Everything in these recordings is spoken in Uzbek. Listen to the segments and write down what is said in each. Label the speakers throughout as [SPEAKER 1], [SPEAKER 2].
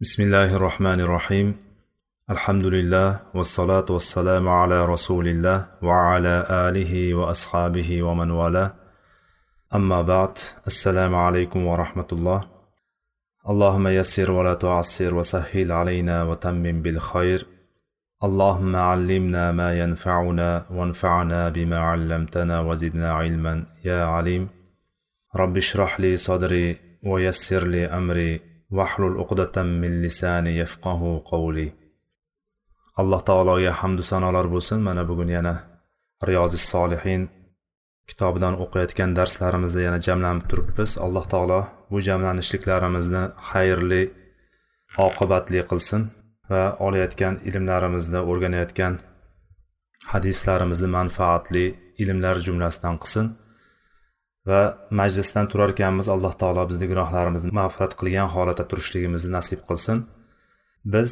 [SPEAKER 1] بسم الله الرحمن الرحيم الحمد لله والصلاة والسلام على رسول الله وعلى آله وأصحابه ومن والاه أما بعد السلام عليكم ورحمة الله اللهم يسر ولا تعسر وسهل علينا وتمم بالخير اللهم علمنا ما ينفعنا وانفعنا بما علمتنا وزدنا علما يا عليم رب اشرح لي صدري ويسر لي أمري vahlul uqdatam min lisani yafqahu qawli. Alloh taologa hamdu sanolar bo'lsin. Mana bugun yana riyozi solihin kitobidan o'qiyotgan darslarimizda yana jamlanib turibmiz. Alloh taolo bu jamlanishliklarimizni xayrli oqibatli qilsin va olayotgan ilmlarimizni o'rganayotgan hadislarimizni manfaatli ilmlar jumlasidan qilsin. Va majlisdan turar ekanmiz alloh taolo bizni gunohlarimizni mag'firat qilgan holatda turishligimizni nasib qilsin. Biz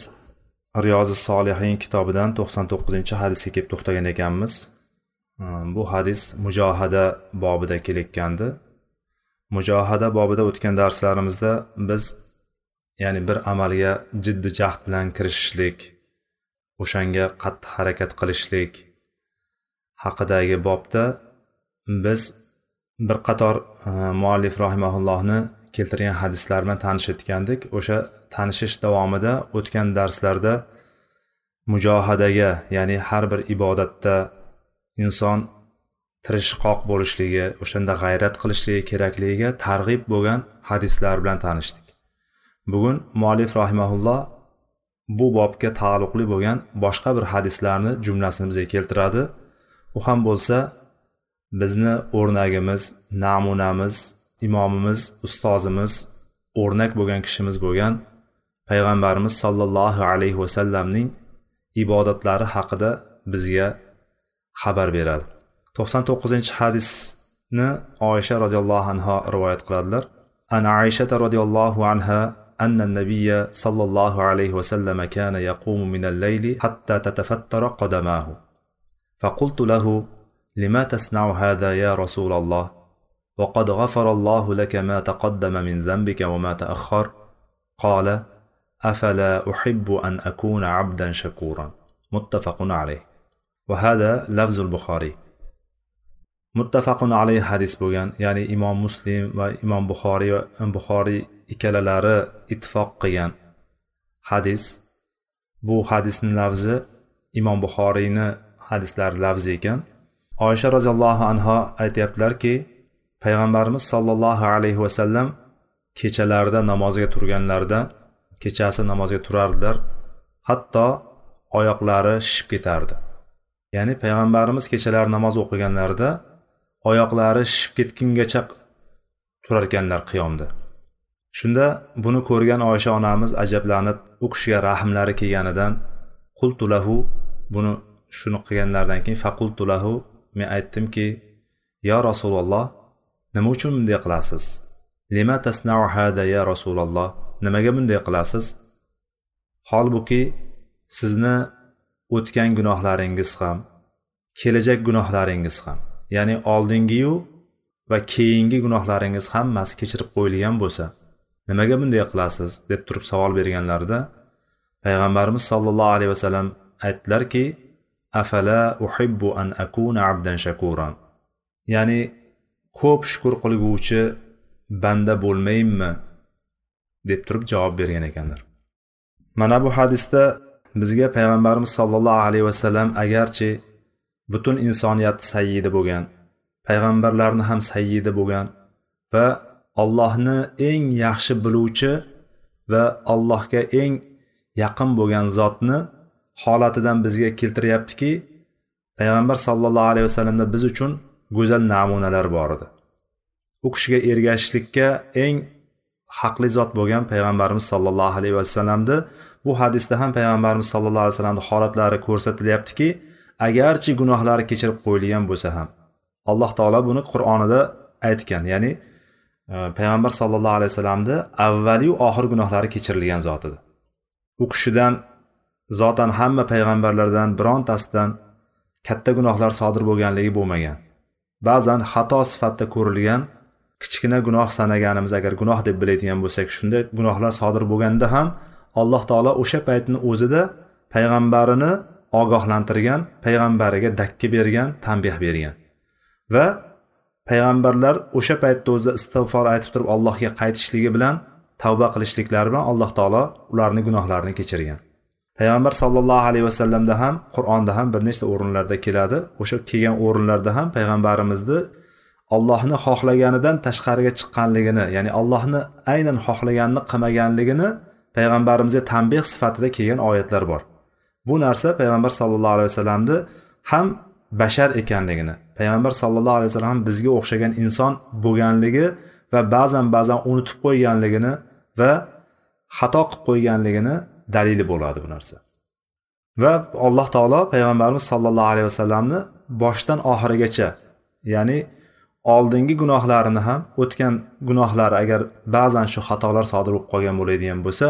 [SPEAKER 1] riyozi solihin kitobidan to'qson to'qqizinchi hadisga kelib to'xtagan ekanmiz. Ehm, bu hadis mujohada bobida kelayotgandi. Mujohada bobida o'tgan darslarimizda biz ya'ni bir amalga jiddiy jahd bilan kirishishlik o'shanga qattiq harakat qilishlik haqidagi bobda biz bir qator e, muallif rohimaullohni keltirgan hadislar bilan tanishayotgandik o'sha tanishish davomida o'tgan darslarda mujohadaga ya'ni har bir ibodatda inson tirishqoq bo'lishligi o'shanda g'ayrat qilishligi kerakligiga targ'ib bo'lgan hadislar bilan tanishdik. Bugun muallif rahimaulloh bu bobga taalluqli bo'lgan boshqa bir hadislarni jumlasini bizga keltiradi. U ham bo'lsa bizni o'rnagimiz namunamiz imomimiz ustozimiz o'rnak bo'lgan kishimiz bo'lgan payg'ambarimiz sollallohu alayhi vasallamning ibodatlari haqida bizga xabar beradi to'qson to'qqizinchi hadisni oysha roziyallohu anhu rivoyat qiladilar an aishata roziyallohu anha أن النبي صلى الله عليه وسلم كان يقوم من الليل حتى تتفتر قدماه فقلت له لما تصنع هذا يا رسول الله وقد غفر الله لك ما تقدم من ذنبك وما تاخر قال افلا احب ان اكون عبدا شكورا متفق عليه وهذا لفظ البخاري متفق عليه hadis bo'lgan ya'ni imom muslim va imom buxoriy va buxoriy ikkalalari ittifoq qilgan hadis bu hadisni lafzi imom buxoriyni hadislari lafzi ekan Oysha roziyallohu anho aytyaptilarki payg'ambarimiz sollallohu alayhi vasallam kechalarida namozga turganlarida kechasi namozga turardilar hatto oyoqlari shishib ketardi. Ya'ni payg'ambarimiz kechalari namoz o'qiganlarida oyoqlari shishib ketgungacha turar ekanlar qiyomda. Shunda buni ko'rgan oysha onamiz ajablanib u kishiga rahmlari kelganidan qultulahu buni shuni qilganlaridan keyin faqultulahu men aytdimki yo rasululloh nima uchun bunday qilasiz? Lima tasnau hada ya rasululloh? Nimaga bunday qilasiz? Holbuki sizni o'tgan gunohlaringiz ham kelajak gunohlaringiz ham ya'ni oldingiyu va keyingi gunohlaringiz hammasi kechirib qo'yilgan bo'lsa nimaga bunday qilasiz? deb turib savol berganlarida payg'ambarimiz sollallohu alayhi vasallam aytdilarki afala uhibbu an akuna abdan shakuran. Ya'ni ko'p shukur qilguvchi banda bo'lmayinmi deb turib javob bergan ekanlar. Mana bu hadisda bizga payg'ambarimiz sollallohu alayhi vasallam agarchi butun insoniyat sayyidi bo'lgan payg'ambarlarni ham sayyidi bo'lgan va allohni eng yaxshi biluvchi va allohga eng yaqin bo'lgan zotni holatidan bizga keltiryaptiki payg'ambar sallallohu alayhi vasallamda biz uchun go'zal namunalar bor edi. U kishiga ergashishlikka eng haqli zot bo'lgan payg'ambarimiz sollallohu alayhi vasallamni bu hadisda ham payg'ambarimiz sallallohu alayhi vasallamni holatlari ko'rsatilyaptiki agarchi gunohlari kechirib qo'yilgan bo'lsa ham alloh taolo buni qur'onida aytgan. Ya'ni e, payg'ambar sallallohu alayhi vasallamni avvaliyu oxir gunohlari kechirilgan zot edi. U kishidan zotan hamma payg'ambarlardan birontasidan katta gunohlar sodir bo'lganligi bo'lmagan. Ba'zan xato sifatida ko'rilgan kichkina gunoh sanaganimiz agar gunoh deb biladigan bo'lsak shunday gunohlar sodir bo'lganda ham alloh taolo o'sha paytni o'zida payg'ambarini ogohlantirgan payg'ambariga dakki bergan tanbeh bergan. Va payg'ambarlar o'sha paytda o'zi istig'for aytib turib allohga qaytishligi bilan tavba qilishliklari bilan alloh taolo ularni gunohlarini kechirgan. Payg'ambar sollallohu alayhi vasallamda ham qur'onda ham bir nechta o'rinlarda keladi. O'sha kelgan o'rinlarda ham payg'ambarimizni ollohni xohlaganidan tashqariga chiqqanligini ya'ni allohni aynan xohlaganini qilmaganligini payg'ambarimizga tanbeh sifatida kelgan oyatlar bor. Bu narsa payg'ambar sallallohu alayhi vasallamni ham bashar ekanligini payg'ambar sallallohu alayhi vasallam bizga o'xshagan inson bo'lganligi va ba'zan ba'zan unutib qo'yganligini va xato qilib qo'yganligini dalili bo'ladi bu narsa. Va alloh taolo payg'ambarimiz sollallohu alayhi vasallamni boshdan oxirigacha ya'ni oldingi gunohlarini ham o'tgan gunohlari agar ba'zan shu xatolar sodir bo'lib qolgan bo'ladigan bo'lsa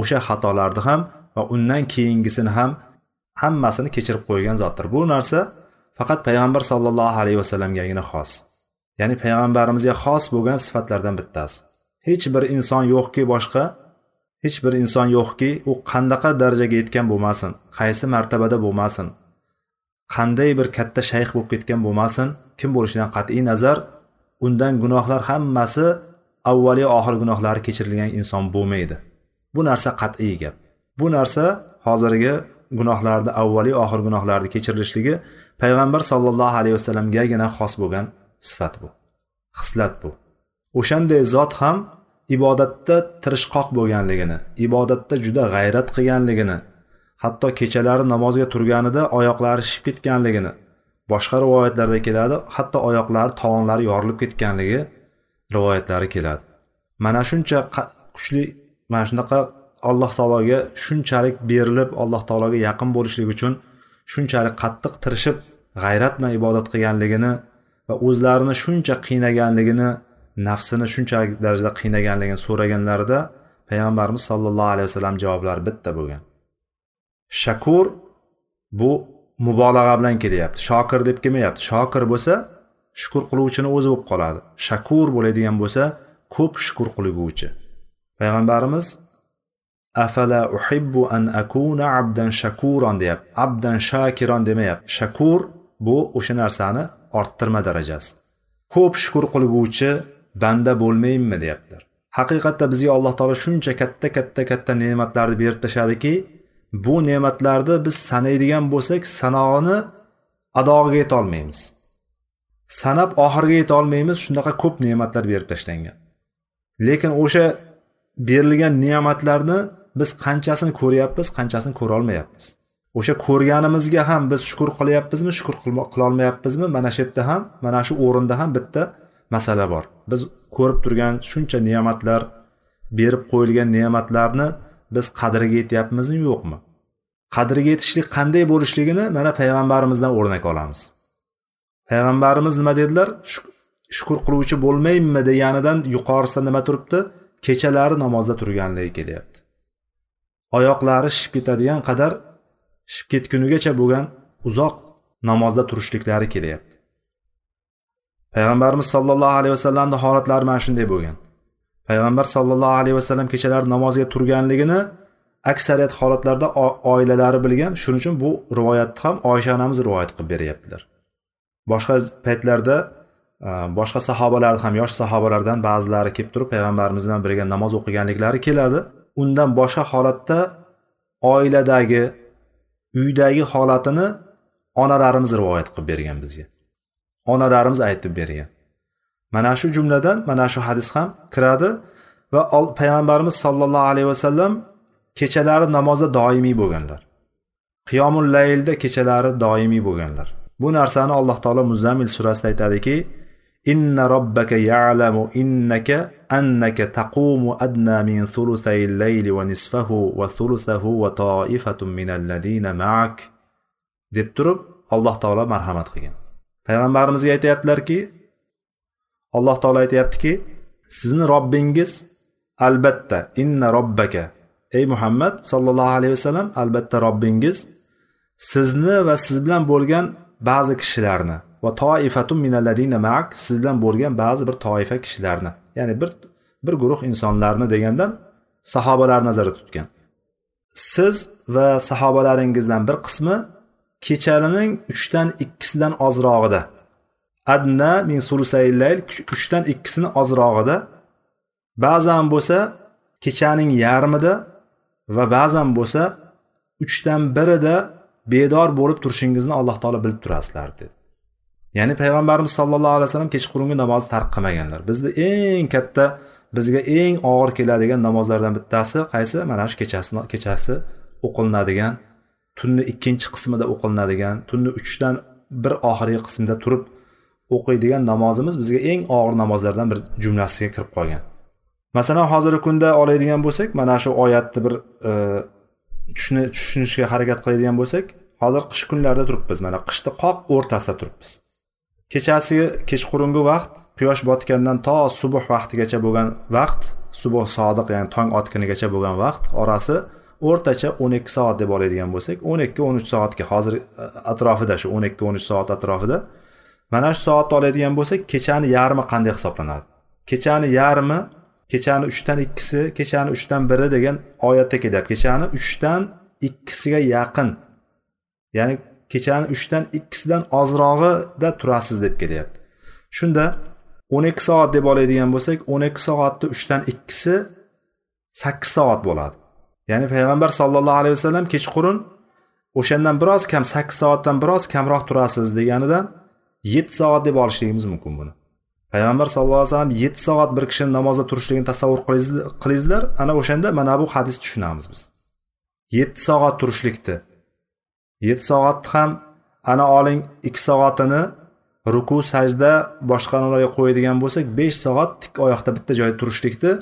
[SPEAKER 1] o'sha xatolarni ham va undan keyingisini ham hammasini kechirib qo'ygan zotdir. Bu narsa faqat payg'ambar sollallohu alayhi vasallamgagina xos. Ya'ni payg'ambarimizga xos bo'lgan sifatlardan bittasi. Hech bir inson yo'qki boshqa hech bir inson yo'qki u qandaqa darajaga yetgan bo'lmasin qaysi martabada bo'lmasin qanday bir katta shayx bo'lib ketgan bo'lmasin kim bo'lishidan qat'iy nazar undan gunohlar hammasi avvaliy oxir gunohlari kechirilgan inson bo'lmaydi. Bu narsa qat'iy gap. Bu narsa hozirgi gunohlarni avvaliy oxir gunohlarni kechirilishligi payg'ambar sollallohu alayhi vasallamgagina xos bo'lgan sifat bu xislat bu. O'shanday zot ham ibodatda tirishqoq bo'lganligini ibodatda juda g'ayrat qilganligini hatto kechalari namozga turganida oyoqlari shishib ketganligini boshqa rivoyatlarda keladi hatto oyoqlari tovonlari yorilib ketganligi rivoyatlari keladi. Mana shuncha kuchli mana shunaqa alloh taologa shunchalik berilib alloh taologa yaqin bo'lishlik uchun shunchalik qattiq tirishib g'ayrat bilan ibodat qilganligini va o'zlarini shuncha qiynaganligini nafsini shunchalik darajada qiynaganligini so'raganlarida payg'ambarimiz sollallohu alayhi vasallam javoblari bitta bo'lgan. Shakur bu mubolag'a bilan kelyapti shokir deb kelmayapti shokir bo'lsa shukur qiluvchini o'zi bo'lib qoladi. Shakur bo'ladigan bo'lsa ko'p shukur qilguvchi. Payg'ambarimiz afala uhibbu an akuna abdan shakuron deyapti. Abdan shakiron demayapti. Shakur bu o'sha narsani orttirma darajasi. Ko'p shukur qilguvchi banda bo'lmayinmi deyaptilar. Haqiqatda bizga alloh taolo shuncha katta katta katta ne'matlarni berib tashladiki bu ne'matlarni biz sanaydigan bo'lsak sanog'ini adog'iga yetolmaymiz sanab oxiriga yetolmaymiz shunaqa ko'p ne'matlar berib tashlangan. Lekin o'sha berilgan ne'matlarni biz qanchasini ko'ryapmiz qanchasini ko'rolmayapmiz o'sha ko'rganimizga ham biz shukur qilyapmizmi shukur qilolmayapmizmi mana shu yerda ham mana shu o'rinda ham bitta masala bor. Biz ko'rib turgan shuncha ne'matlar berib qo'yilgan ne'matlarni biz qadriga yetyapmizmi yo'qmi? Qadriga yetishlik qanday bo'lishligini mana payg'ambarimizdan o'rnak olamiz. Payg'ambarimiz nima dedilar? Shukur qiluvchi bo'lmaymi deganidan yuqorisida nima turibdi? Kechalari namozda turganligi kelyapti. Oyoqlari shishib ketadigan qadar shishib ketgunigacha bo'lgan uzoq namozda turishliklari kelyapti. Payg'ambarimiz sollallohu alayhi vasallamni holatlari mana shunday bo'lgan. Payg'ambar sollallohu alayhi vasallam kechalari namozga turganligini aksariyat holatlarda oilalari bilgan. Shuning uchun bu rivoyatni ham oysha onamiz rivoyat qilib beryaptilar. Boshqa paytlarda boshqa sahobalarni ham yosh sahobalardan ba'zilari kelib turib payg'ambarimiz bilan birga namoz o'qiganliklari keladi. Undan boshqa holatda oiladagi uydagi holatini onalarimiz rivoyat qilib bergan bizga. Onalarimiz aytib bergan. Mana shu jumladan mana shu hadis ham kiradi va payg'ambarimiz sollallohu alayhi vasallam kechalari namozda doimiy bo'lganlar. Qiyomul laylda kechalari doimiy bo'lganlar. Bu narsani alloh taolo muzammil surasida aytadiki inna robbaka ya'lamu innaka annaka taqumu adna min sulusayil layli va nisfahu va sulusahu va toifatun minalladina ma'ak deb turib alloh taolo marhamat qilgan. Payg'ambarimizga aytyaptilarki alloh taolo aytyaptiki sizni robbingiz albatta inna robbaka. Ey muhammad sollallohu alayhi vasallam albatta robbingiz sizni va siz bilan bo'lgan ba'zi kishilarni va toifatun minalladina maak siz bilan bo'lgan ba'zi bir toifa kishilarni ya'ni bir bir guruh insonlarni degandan sahobalar nazarda tutgan. Siz va sahobalaringizdan bir qismi kechalining uchdan ikkisidan ozrog'ida. Adna min sulusaylayl uchdan ikkisini ozrog'ida. Ba'zan bo'lsa kechaning yarmida va ba'zan bo'lsa uchdan birida bedor bo'lib turishingizni alloh taolo bilib turasizlar dedi. Ya'ni payg'ambarimiz sallallohu alayhi vasallam kechqurungi namozni tark qilmaganlar. Bizni eng katta bizga eng og'ir keladigan namozlardan bittasi qaysi? Mana shu kechasi kechasi o'qilinadigan tunni ikkinchi qismida o'qilinadigan tunni uchdan bir oxirgi qismida turib o'qiydigan namozimiz bizga eng og'ir namozlardan bir jumlasiga kirib qolgan. Masalan hozirgi kunda oladigan bo'lsak mana shu oyatni bir e, tushunishga harakat qiladigan bo'lsak hozir qish kunlarida turibmiz mana qishni qoq o'rtasida turibmiz. Kechasi kechqurungi vaqt quyosh botgandan to subuh vaqtigacha bo'lgan vaqt subuh sodiq ya'ni tong otgunigacha bo'lgan vaqt orasi o'rtacha o'n ikki soat deb oladigan bo'lsak o'n ikki o'n uch soatga hozir e, atrofida shu o'n ikki o'n uch soat atrofida mana shu soatni oladigan bo'lsak kechani yarmi qanday hisoblanadi? Kechani yarmi kechani uchdan ikkisi kechani uchdan biri degan oyatda kelyapti kechani uchdan ikkisiga yaqin ya'ni kechani uchdan ikkisidan ozrog'ida turasiz deb kelyapti. Shunda o'n ikki soat deb oladigan bo'lsak o'n ikki soatni uchdan ikkisi sakkiz soat bo'ladi. Ya'ni payg'ambar sollallohu alayhi vasallam kechqurun o'shandan biroz kam sakkiz soatdan biroz kamroq turasiz deganidan yetti soat deb olishligimiz mumkin buni. Payg'ambar sallallohu alayhi vasallam yetti soat bir kishini namozda turishligini tasavvur qilingizlar ana o'shanda mana bu hadisni tushunamiz biz. Yetti soat turishlikni yetti soatni ham ana oling ikki soatini ruku sajda boshqalarga qo'yadigan bo'lsak besh soat tik oyoqda bitta joyda turishlikni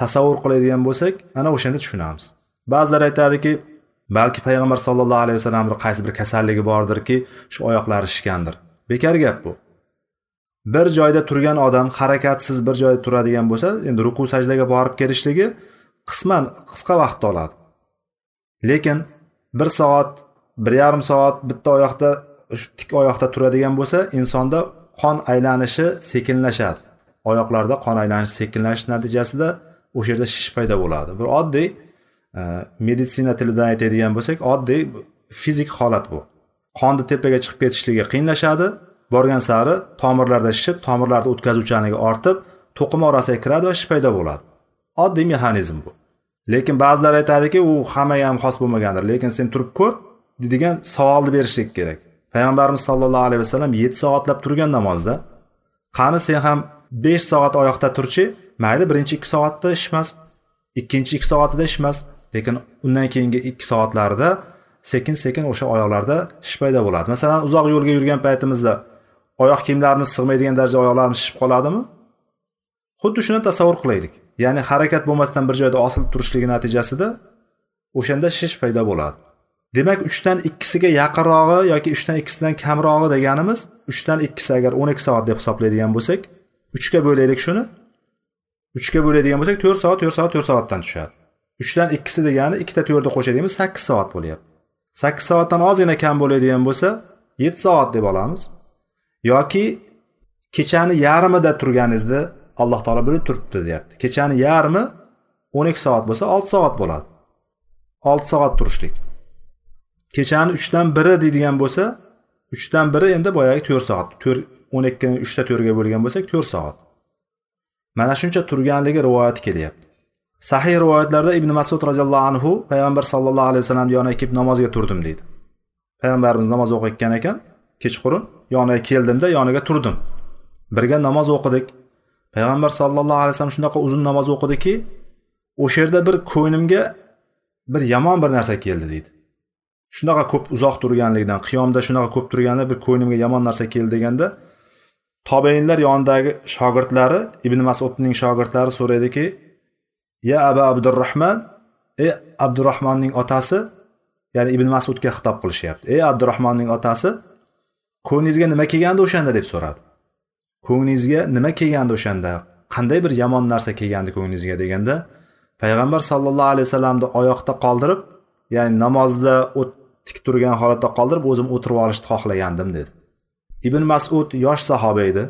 [SPEAKER 1] tasavvur qiladigan bo'lsak ana o'shanda tushunamiz. Ba'zilar aytadiki balki payg'ambar sallallohu alayhi vasallam qaysi bir kasalligi bordirki shu oyoqlari shishgandir. Bekor gap bu. Bir joyda turgan odam harakatsiz bir joyda turadigan bo'lsa endi ruku sajdaga borib kelishligi qisman qisqa vaqtni oladi. Lekin bir soat bir yarim soat bitta oyoqda shu tik oyoqda turadigan bo'lsa insonda qon aylanishi sekinlashadi. Oyoqlarda qon aylanishi sekinlashish natijasida o'sha yerda shish paydo bo'ladi. Bir oddiy e, meditsina tilidan aytadigan bo'lsak oddiy fizik holat bu. Qonni tepaga chiqib ketishligi qiyinlashadi. Borgan sari tomirlarda shishib tomirlarda o'tkazuvchanligi ortib to'qima orasiga kiradi va shish paydo bo'ladi. Oddiy mexanizm bu. Lekin ba'zilar aytadiki u hammaga ham xos bo'lmagandir. Lekin sen turib ko'r degan savolni berishlik kerak. Payg'ambarimiz sollallohu alayhi vasallam yetti soatlab turgan namozda. Qani sen ham besh soat oyoqda turchi mayli birinchi ikki soatda ishmas ikkinchi ikki soatida ishmas lekin undan keyingi ikki soatlarida sekin sekin o'sha oyoqlarda shish paydo bo'ladi. Masalan uzoq yo'lga yurgan paytimizda oyoq kiyimlarimiz sig'maydigan darajada oyoqlarimiz shishib qoladimi? Xuddi shuni tasavvur qilaylik. Ya'ni harakat bo'lmasdan bir joyda osilib turishligi natijasida o'shanda shish paydo bo'ladi. Demak uchdan ikkisiga yaqinrog'i yoki uchdan ikkisidan kamrog'i deganimiz uchdan ikkisi agar o'n ikki soat deb hisoblaydigan bo'lsak uchga bo'laylik shuni. Uchga bo'ladigan bo'lsak to'rt soat to'rt soat to'rt soatdan tushadi. Uchdan ikkisi degani ikkita to'rtni qo'shadiganimiz sakkiz soat bo'lyapti. Sakkiz soatdan ozgina kam bo'ladigan bo'lsa yetti soat deb olamiz. Yoki kechani yarmida turganingizda alloh taolo bilib turibdi deyapti. Kechani yarmi o'n ikki soat bo'lsa olti soat bo'ladi. Olti soat turishlik. Kechani uchdan biri deydigan bo'lsa uchdan biri endi boyagi to'rt soat. To'rt o'n ikkini uchta to'rtga bo'lgan bo'lsak to'rt soat. Mana shuncha turganligi rivoyat kelyapti. Sahiy rivoyatlarda ibn masud roziyallohu anhu payg'ambar sallallohu alayhi vasallamni yoniga kelib namozga turdim deydi. Payg'ambarimiz namoz o'qiyotgan ekan kechqurun yoniga keldimda yoniga turdim. Birga namoz o'qidik. Payg'ambar sallallohu alayhi vasallam shunaqa uzun namoz o'qidiki o'sha yerda bir ko'nglimga bir yomon bir narsa keldi deydi. Shunaqa ko'p uzoq turganligidan qiyomda shunaqa ko'p turganda bir ko'nglimga yomon narsa keldi deganda tobeinlar yonidagi shogirdlari ibn masudning shogirdlari so'raydiki ya aba abdurahmon ey abdurahmonning otasi ya'ni ibn masudga xitob qilishyapti. Ey abdurahmonning otasi ko'nglingizga nima kelgandi o'shanda? deb so'radi. Ko'nglingizga nima kelgandi o'shanda? Qanday bir yomon narsa kelgandi ko'nglingizga? deganda payg'ambar sallallohu alayhi vasallamni oyoqda qoldirib ya'ni namozda tik turgan holatda qoldirib o'zim o'tirib olishni xohlagandim dedi. Ibn masud yosh sahoba edi.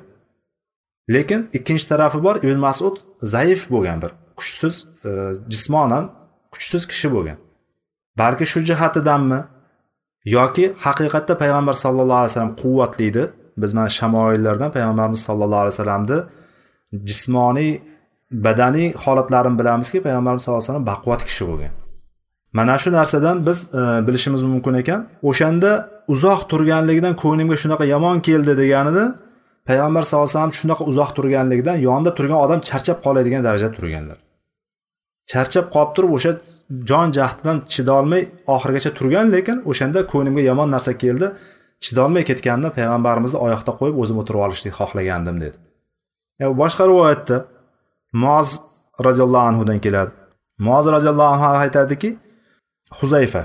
[SPEAKER 1] Lekin ikkinchi tarafi bor ibn masud zaif bo'lgan bir kuchsiz e, jismonan kuchsiz kishi bo'lgan. Balki shu jihatidanmi? Yoki haqiqatda payg'ambar sallallohu alayhi vasallam quvvatli edi. Biz mana shamoillardan payg'ambarimiz sallallohu alayhi vasallamni jismoniy badaniy holatlarini bilamizki payg'ambarimiz sallallohu alayhi vasallam baquvvat kishi bo'lgan. Mana shu narsadan biz e, bilishimiz mumkin ekan. O'shanda uzoq turganligidan ko'nglimga shunaqa yomon keldi deganida payg'ambar sallallohu alayhi vasallam shunaqa uzoq turganligidan yonida turgan odam charchab qoladigan darajada turganlar. Charchab qolib turib o'sha jon jahd bilan chidolmay oxirigacha turgan lekin o'shanda ko'nglimga yomon narsa keldi chidolmay ketganimda payg'ambarimizni oyoqda qo'yib o'zim o'tirib olishlik xohlagandim dedi. E, boshqa rivoyatda moz roziyallohu anhudan keladi. Moz roziyallohu anhu aytadiki huzayfa.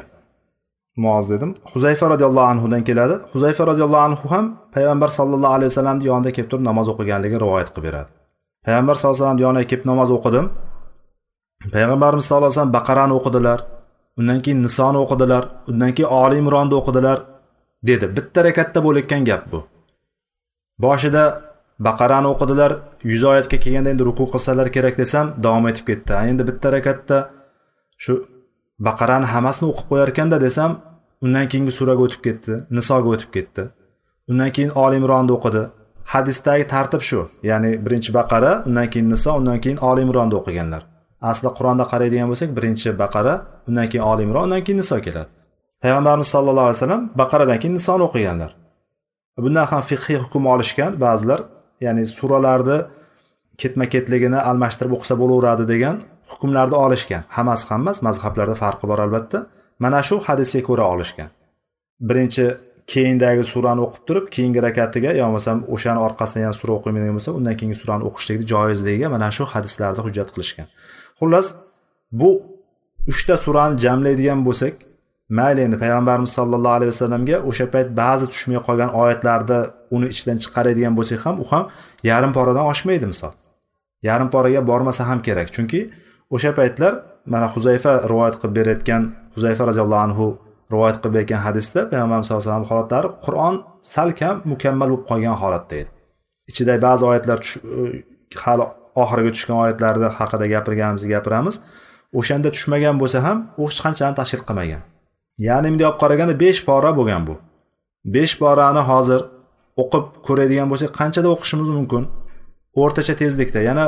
[SPEAKER 1] Moz dedim. Huzayfa roziyallohu anhudan keladi. Huzayfa roziyallohu anhu ham payg'ambar sallallohu alayhi vasallamni yonida kelib turib namoz o'qiganligini rivoyat qilib beradi. Payg'ambar sallallohu alayhi vasallam yoniga kelib namoz o'qidim. Payg'ambarimiz sallallohu alayhi vasallam baqarani o'qidilar undan keyin nisoni o'qidilar undan keyin oli imronni o'qidilar dedi. Bitta rakatda bo'layotgan gap bu. Boshida baqarani o'qidilar yuz oyatga kelganda endi ruku qilsalar kerak desam davom etib ketdi. Endi bitta rakatda shu baqarani hammasini o'qib qo'yarkanda desam undan keyingi suraga o'tib ketdi nisoga o'tib ketdi. Undan keyin oli imronni o'qidi. Hadisdagi tartib shu ya'ni birinchi baqara undan keyin niso undan keyin oli imronni o'qiganlar. Asli qur'onda qaraydigan bo'lsak birinchi baqara undan keyin oli imron undan keyin niso keladi. Payg'ambarimiz sallallohu alayhi vasallam baqaradan keyin nisoni o'qiganlar. Bundan ham fiqhiy hukm olishgan ba'zilar ya'ni suralarni ketma ketligini almashtirib o'qisa bo'laveradi degan hukmlarni olishgan. Hammasi ham emas mazhablarda farqi bor albatta. Mana shu hadisga ko'ra olishgan. Birinchi keyindagi surani o'qib turib keyingi rakatiga yo bo'lmasam o'shani orqasidan yana sura o'qimaydigan bo'lsa undan keyingi surani o'qishlikni joizligiga mana shu hadislarni hujjat qilishgan. Xullas bu uchta surani jamlaydigan bo'lsak mayli endi payg'ambarimiz sollallohu alayhi vasallamga o'sha payt ba'zi tushmay qolgan oyatlarni uni ichidan chiqaradigan bo'lsak ham u ham yarim poradan oshmaydi misol. Yarim poraga bormasa ham kerak. Chunki o'sha paytlar mana huzayfa rivoyat qilib berayotgan huzayfa roziyallohu anhu rivoyat qilib bergan hadisda payg'ambarimiz sallallohu alayhi vasallam holatlari qur'on salkam mukammal bo'lib qolgan holatda edi. Ichida ba'zi oyatlar e, hali oxiriga tushgan oyatlarda haqida gapirganimizni gapiramiz. O'shanda tushmagan bo'lsa ham u hech qanchani tashkil qilmagan. Ya'ni bunday olib qaraganda besh pora bo'lgan bu. Besh porani hozir o'qib ko'radigan bo'lsak qanchada o'qishimiz mumkin? O'rtacha tezlikda yana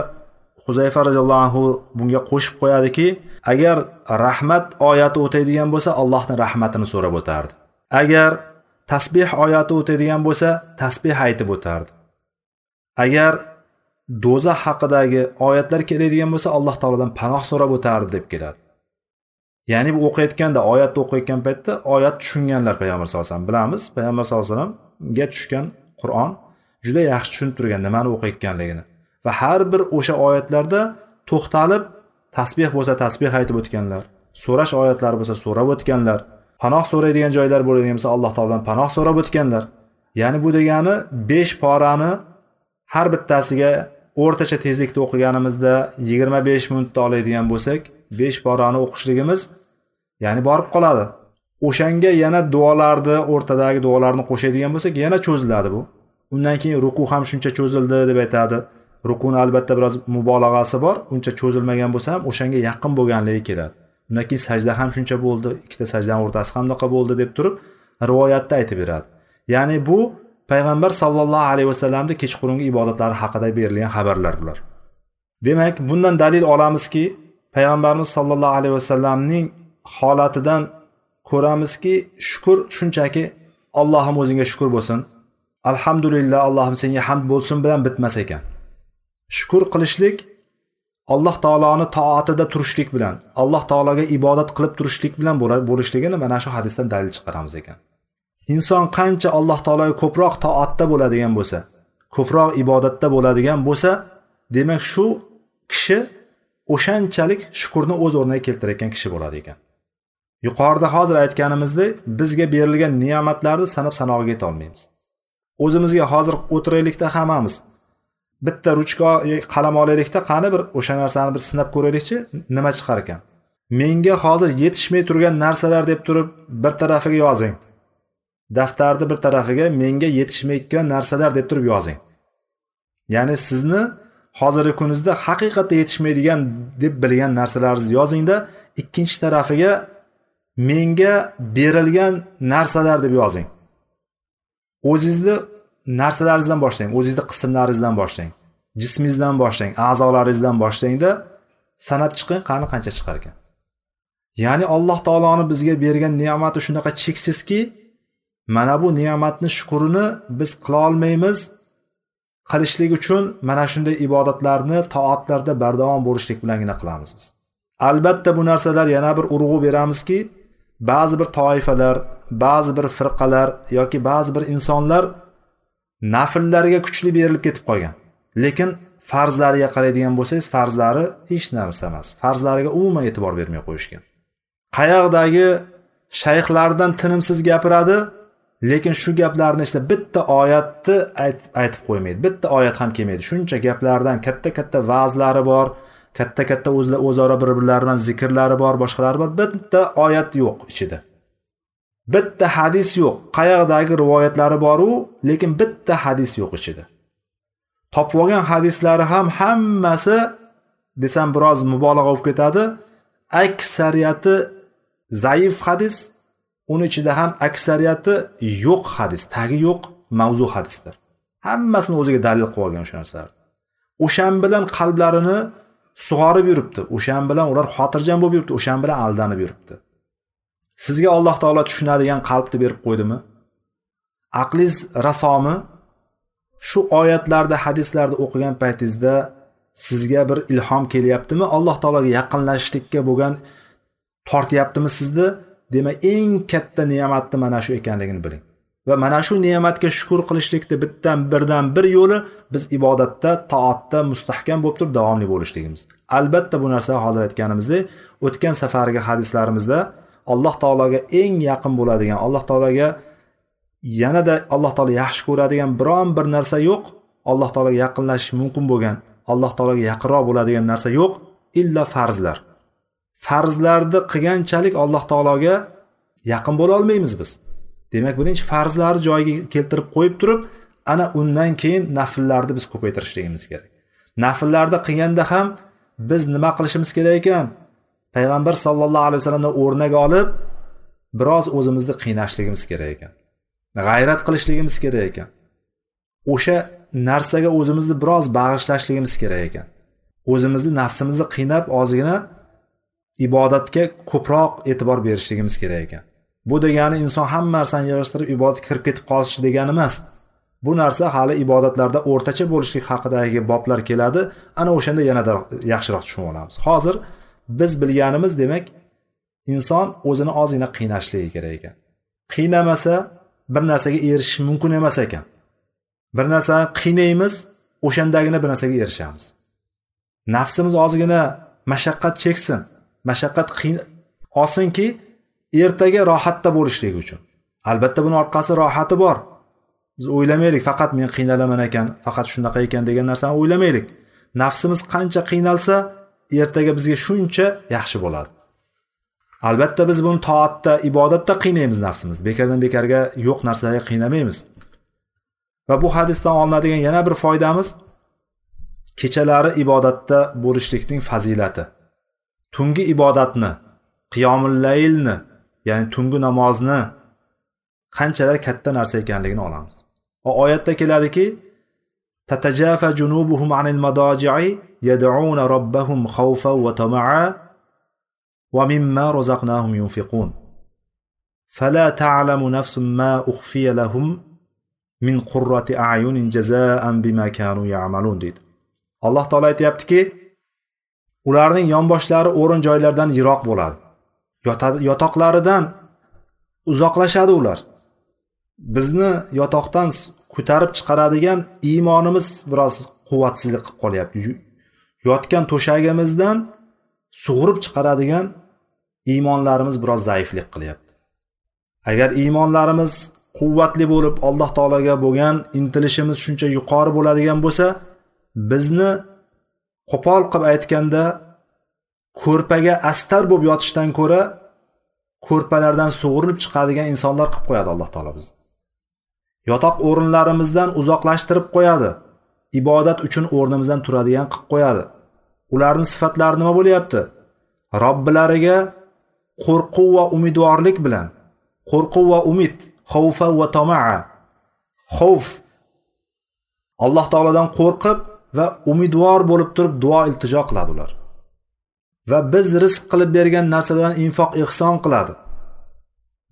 [SPEAKER 1] huzayfa roziyallohu anhu bunga qo'shib qo'yadiki agar rahmat oyati o'taydigan bo'lsa allohni rahmatini so'rab o'tardi. Agar tasbeh oyati o'taydigan bo'lsa tasbeh aytib o'tardi. Agar do'zax haqidagi oyatlar keladigan bo'lsa alloh taolodan panoh so'rab o'tardi deb keladi. Ya'ni bu o'qiyotganda oyatni o'qiyotgan paytda oyat tushunganlar payg'ambar sallallohu alayhi vasallam bilamiz. Payg'ambar sallallohu alayhi vasallamga tushgan qur'on juda yaxshi tushunib turgan nimani o'qiyotganligini. Va har bir o'sha oyatlarda to'xtalib tasbeh bo'lsa tasbeh aytib o'tganlar so'rash oyatlari bo'lsa so'rab o'tganlar panoh so'raydigan joylar bo'ladigan bo'lsa alloh taolodan panoh so'rab o'tganlar. Ya'ni bu degani besh porani har bittasiga o'rtacha tezlikda o'qiganimizda yigirma besh minutda oladigan bo'lsak besh porani o'qishligimiz ya'ni borib qoladi. O'shanga yana duolarni o'rtadagi duolarni qo'shadigan bo'lsak yana cho'ziladi bu. Undan keyin ruku ham shuncha cho'zildi deb aytadi. Rukuni albatta biroz mubolag'asi bor. Uncha cho'zilmagan bo'lsa ham o'shanga yaqin bo'lganligi keladi. Undan keyin sajda ham shuncha bo'ldi ikkita sajdani o'rtasi ham bunaqa bo'ldi deb turib rivoyatda aytib beradi. Ya'ni bu payg'ambar sollallohu alayhi vasallamni kechqurungi ibodatlari haqida berilgan xabarlar bular. Demak bundan dalil olamizki payg'ambarimiz sollallohu alayhi vasallamning holatidan ko'ramizki shukur shunchaki allohim o'zingga shukur bo'lsin. Alhamdulillah allohim senga hamd bo'lsin bilan bitmas ekan. Shukur qilishlik alloh taoloni toatida turishlik bilan alloh taologa ibodat qilib turishlik bilan bo'lishligini mana shu hadisdan dalil chiqaramiz ekan. Inson qancha alloh taologa ko'proq toatda bo'ladigan bo'lsa ko'proq ibodatda bo'ladigan bo'lsa demak shu kishi o'shanchalik shukurni o'z o'rniga keltirayotgan kishi bo'ladi ekan. Yuqorida hozir aytganimizdek bizga berilgan ne'matlarni sanab sanog'iga yetolmaymiz. O'zimizga hozir o'tiraylikda hammamiz bitta ruchka e, qalam olaylikda qani bir o'sha narsani bir sinab ko'raylikchi nima chiqar ekan? Menga hozir yetishmay turgan narsalar deb turib bir tarafiga yozing. Daftarni bir tarafiga menga yetishmayotgan narsalar deb turib yozing. Ya'ni sizni hozirgi kuningizda haqiqatda yetishmaydigan deb bilgan narsalaringizni yozingda ikkinchi tarafiga menga berilgan narsalar deb yozing. O'zingizni narsalaringizdan boshlang o'zingizni qismlaringizdan boshlang jismingizdan boshlang a'zolaringizdan boshlangda sanab chiqing qani qancha chiqar ekan. Ya'ni alloh taoloni bizga bergan ne'mati shunaqa cheksizki mana bu ne'matni shukurini biz qilolmaymiz qilishlik uchun mana shunday ibodatlarni toatlarda bardavom bo'lishlik bilangina qilamiz biz. Albatta bu narsalar yana bir urg'u beramizki ba'zi bir toifalar ba'zi bir firqalar yoki ba'zi bir insonlar nafllarga kuchli berilib ketib qolgan. Lekin farzlariga qaraydigan bo'lsangiz farzlari hech narsa emas. Farzlariga umuman e'tibor bermay qo'yishgan. Qayoqdagi shayxlardan tinimsiz gapiradi lekin shu gaplarni ichida bitta oyatni aytib qo'ymaydi. Bitta oyat ham kelmaydi. Shuncha gaplardan katta katta va'zlari bor katta katta o'zaro bir birlari bilan zikrlari bor boshqalari bor. Bitta oyat yo'q ichida. Bitta hadis yo'q. Qayoqdagi rivoyatlari boru lekin bitta hadis yo'q ichida. Topib olgan hadislari ham hammasi desam biroz mubolag'a bo'lib ketadi aksariyati zaif hadis uni ichida ham aksariyati yo'q hadis tagi yo'q mavzu hadisdir. Hammasini o'ziga dalil qilib olgan o'sha narsalar. O'shan bilan qalblarini sug'orib yuribdi o'shan bilan ular xotirjam bo'lib yuribdi o'shan bilan aldanib yuribdi. Sizga alloh taolo tushunadigan qalbni berib qo'ydimi? Aqlingiz rasomi shu oyatlarda hadislarni o'qigan paytingizda sizga bir ilhom kelyaptimi? Alloh taologa yaqinlashishlikka bo'lgan tortyaptimi sizni? Demak eng katta ne'matni mana shu ekanligini biling. Va mana shu ne'matga shukur qilishlikni bittan birdan bir yo'li biz ibodatda toatda mustahkam bo'lib turib davomli bo'lishligimiz. Albatta bu narsa hozir aytganimizdek o'tgan safargi hadislarimizda alloh taologa eng yaqin bo'ladigan alloh taologa yanada alloh taolo yaxshi ko'radigan biron bir narsa yo'q alloh taologa yaqinlashish mumkin bo'lgan alloh taologa yaqinroq bo'ladigan narsa yo'q illo farzlar. Farzlarni qilganchalik alloh taologa yaqin bo'la olmaymiz biz. Demak birinchi farzlarni joyiga keltirib qo'yib turib ana undan keyin nafllarni biz ko'paytirishligimiz kerak. Nafllarni qilganda ham biz nima qilishimiz kerak ekan? Payg'ambar sallallohu alayhi vasallamni o'rniga olib biroz o'zimizni qiynashligimiz kerak ekan. G'ayrat qilishligimiz kerak ekan. O'sha narsaga o'zimizni biroz bag'ishlashligimiz kerak ekan. O'zimizni nafsimizni qiynab ozgina ibodatga ko'proq e'tibor berishligimiz kerak ekan. Bu degani inson hamma narsani yig'ishtirib ibodatga kirib ketib qolishi degani emas. Bu narsa hali ibodatlarda o'rtacha bo'lishlik haqidagi boblar keladi. Ana o'shanda yanada yaxshiroq tushunib olamiz. Hozir biz bilganimiz demak inson o'zini ozgina qiynashligi kerak ekan. Qiynamasa bir narsaga erishish mumkin emas ekan. Bir narsani qiynaymiz o'shandagina bir narsaga erishamiz. Nafsimiz ozgina mashaqqat cheksin mashaqqat qiyin olsinki ertaga rohatda bo'lishligi uchun. Albatta buni orqasi rohati bor. Biz o'ylamaylik faqat men qiynalaman ekan faqat shunaqa ekan degan narsani o'ylamaylik. Nafsimiz qancha qiynalsa ertaga bizga shuncha yaxshi bo'ladi. Albatta biz buni toatda ibodatda qiynaymiz nafsimizni bekardan bekarga yo'q narsalarga qiynamaymiz. Va bu hadisdan olinadigan yana bir foydamiz kechalari ibodatda bo'lishlikning fazilati. Tungi ibodatni qiyomul laylni ya'ni tungi namozni qanchalar katta narsa ekanligini olamiz. Va oyatda keladiki tatajafa junubuhum anil madaji'i yad'una robbahum xawfa va tama'a va mimma razaqnahum yunfiqun فلا تعلم نفس ما أخفي لهم min qurrati ayunin jazaan bima kanu ya'malun deydi alloh taolo aytyaptiki ularning yonboshlari o'rin joylaridan yiroq bo'ladi yotoqlaridan uzoqlashadi ular bizni yotoqdan ko'tarib chiqaradigan iymonimiz biroz quvvatsizlik qilib qolyapti Yotgan to'shagimizdan sug'urib chiqaradigan iymonlarimiz biroz zaiflik qilyapti. Agar iymonlarimiz quvvatli bo'lib alloh taologa bo'lgan intilishimiz shuncha yuqori bo'ladigan bo'lsa bizni qo'pol qilib aytganda ko'rpaga astar bo'lib yotishdan ko'ra ko'rpalardan sug'urilib chiqadigan insonlar qilib qo'yadi alloh taolo bizni. Yotoq o'rinlarimizdan uzoqlashtirib qo'yadi ibodat uchun o'rnimizdan turadigan qilib qo'yadi. Ularni sifatlari nima bo'lyapti? Robbilariga qo'rquv va umidvorlik bilan. Qo'rquv va umid xavfa va tomaa. Xavf. Alloh taolodan qo'rqib va umidvor bo'lib turib duo iltijo qiladi ular. Va biz rizq qilib bergan narsalardan infoq ehson qiladi.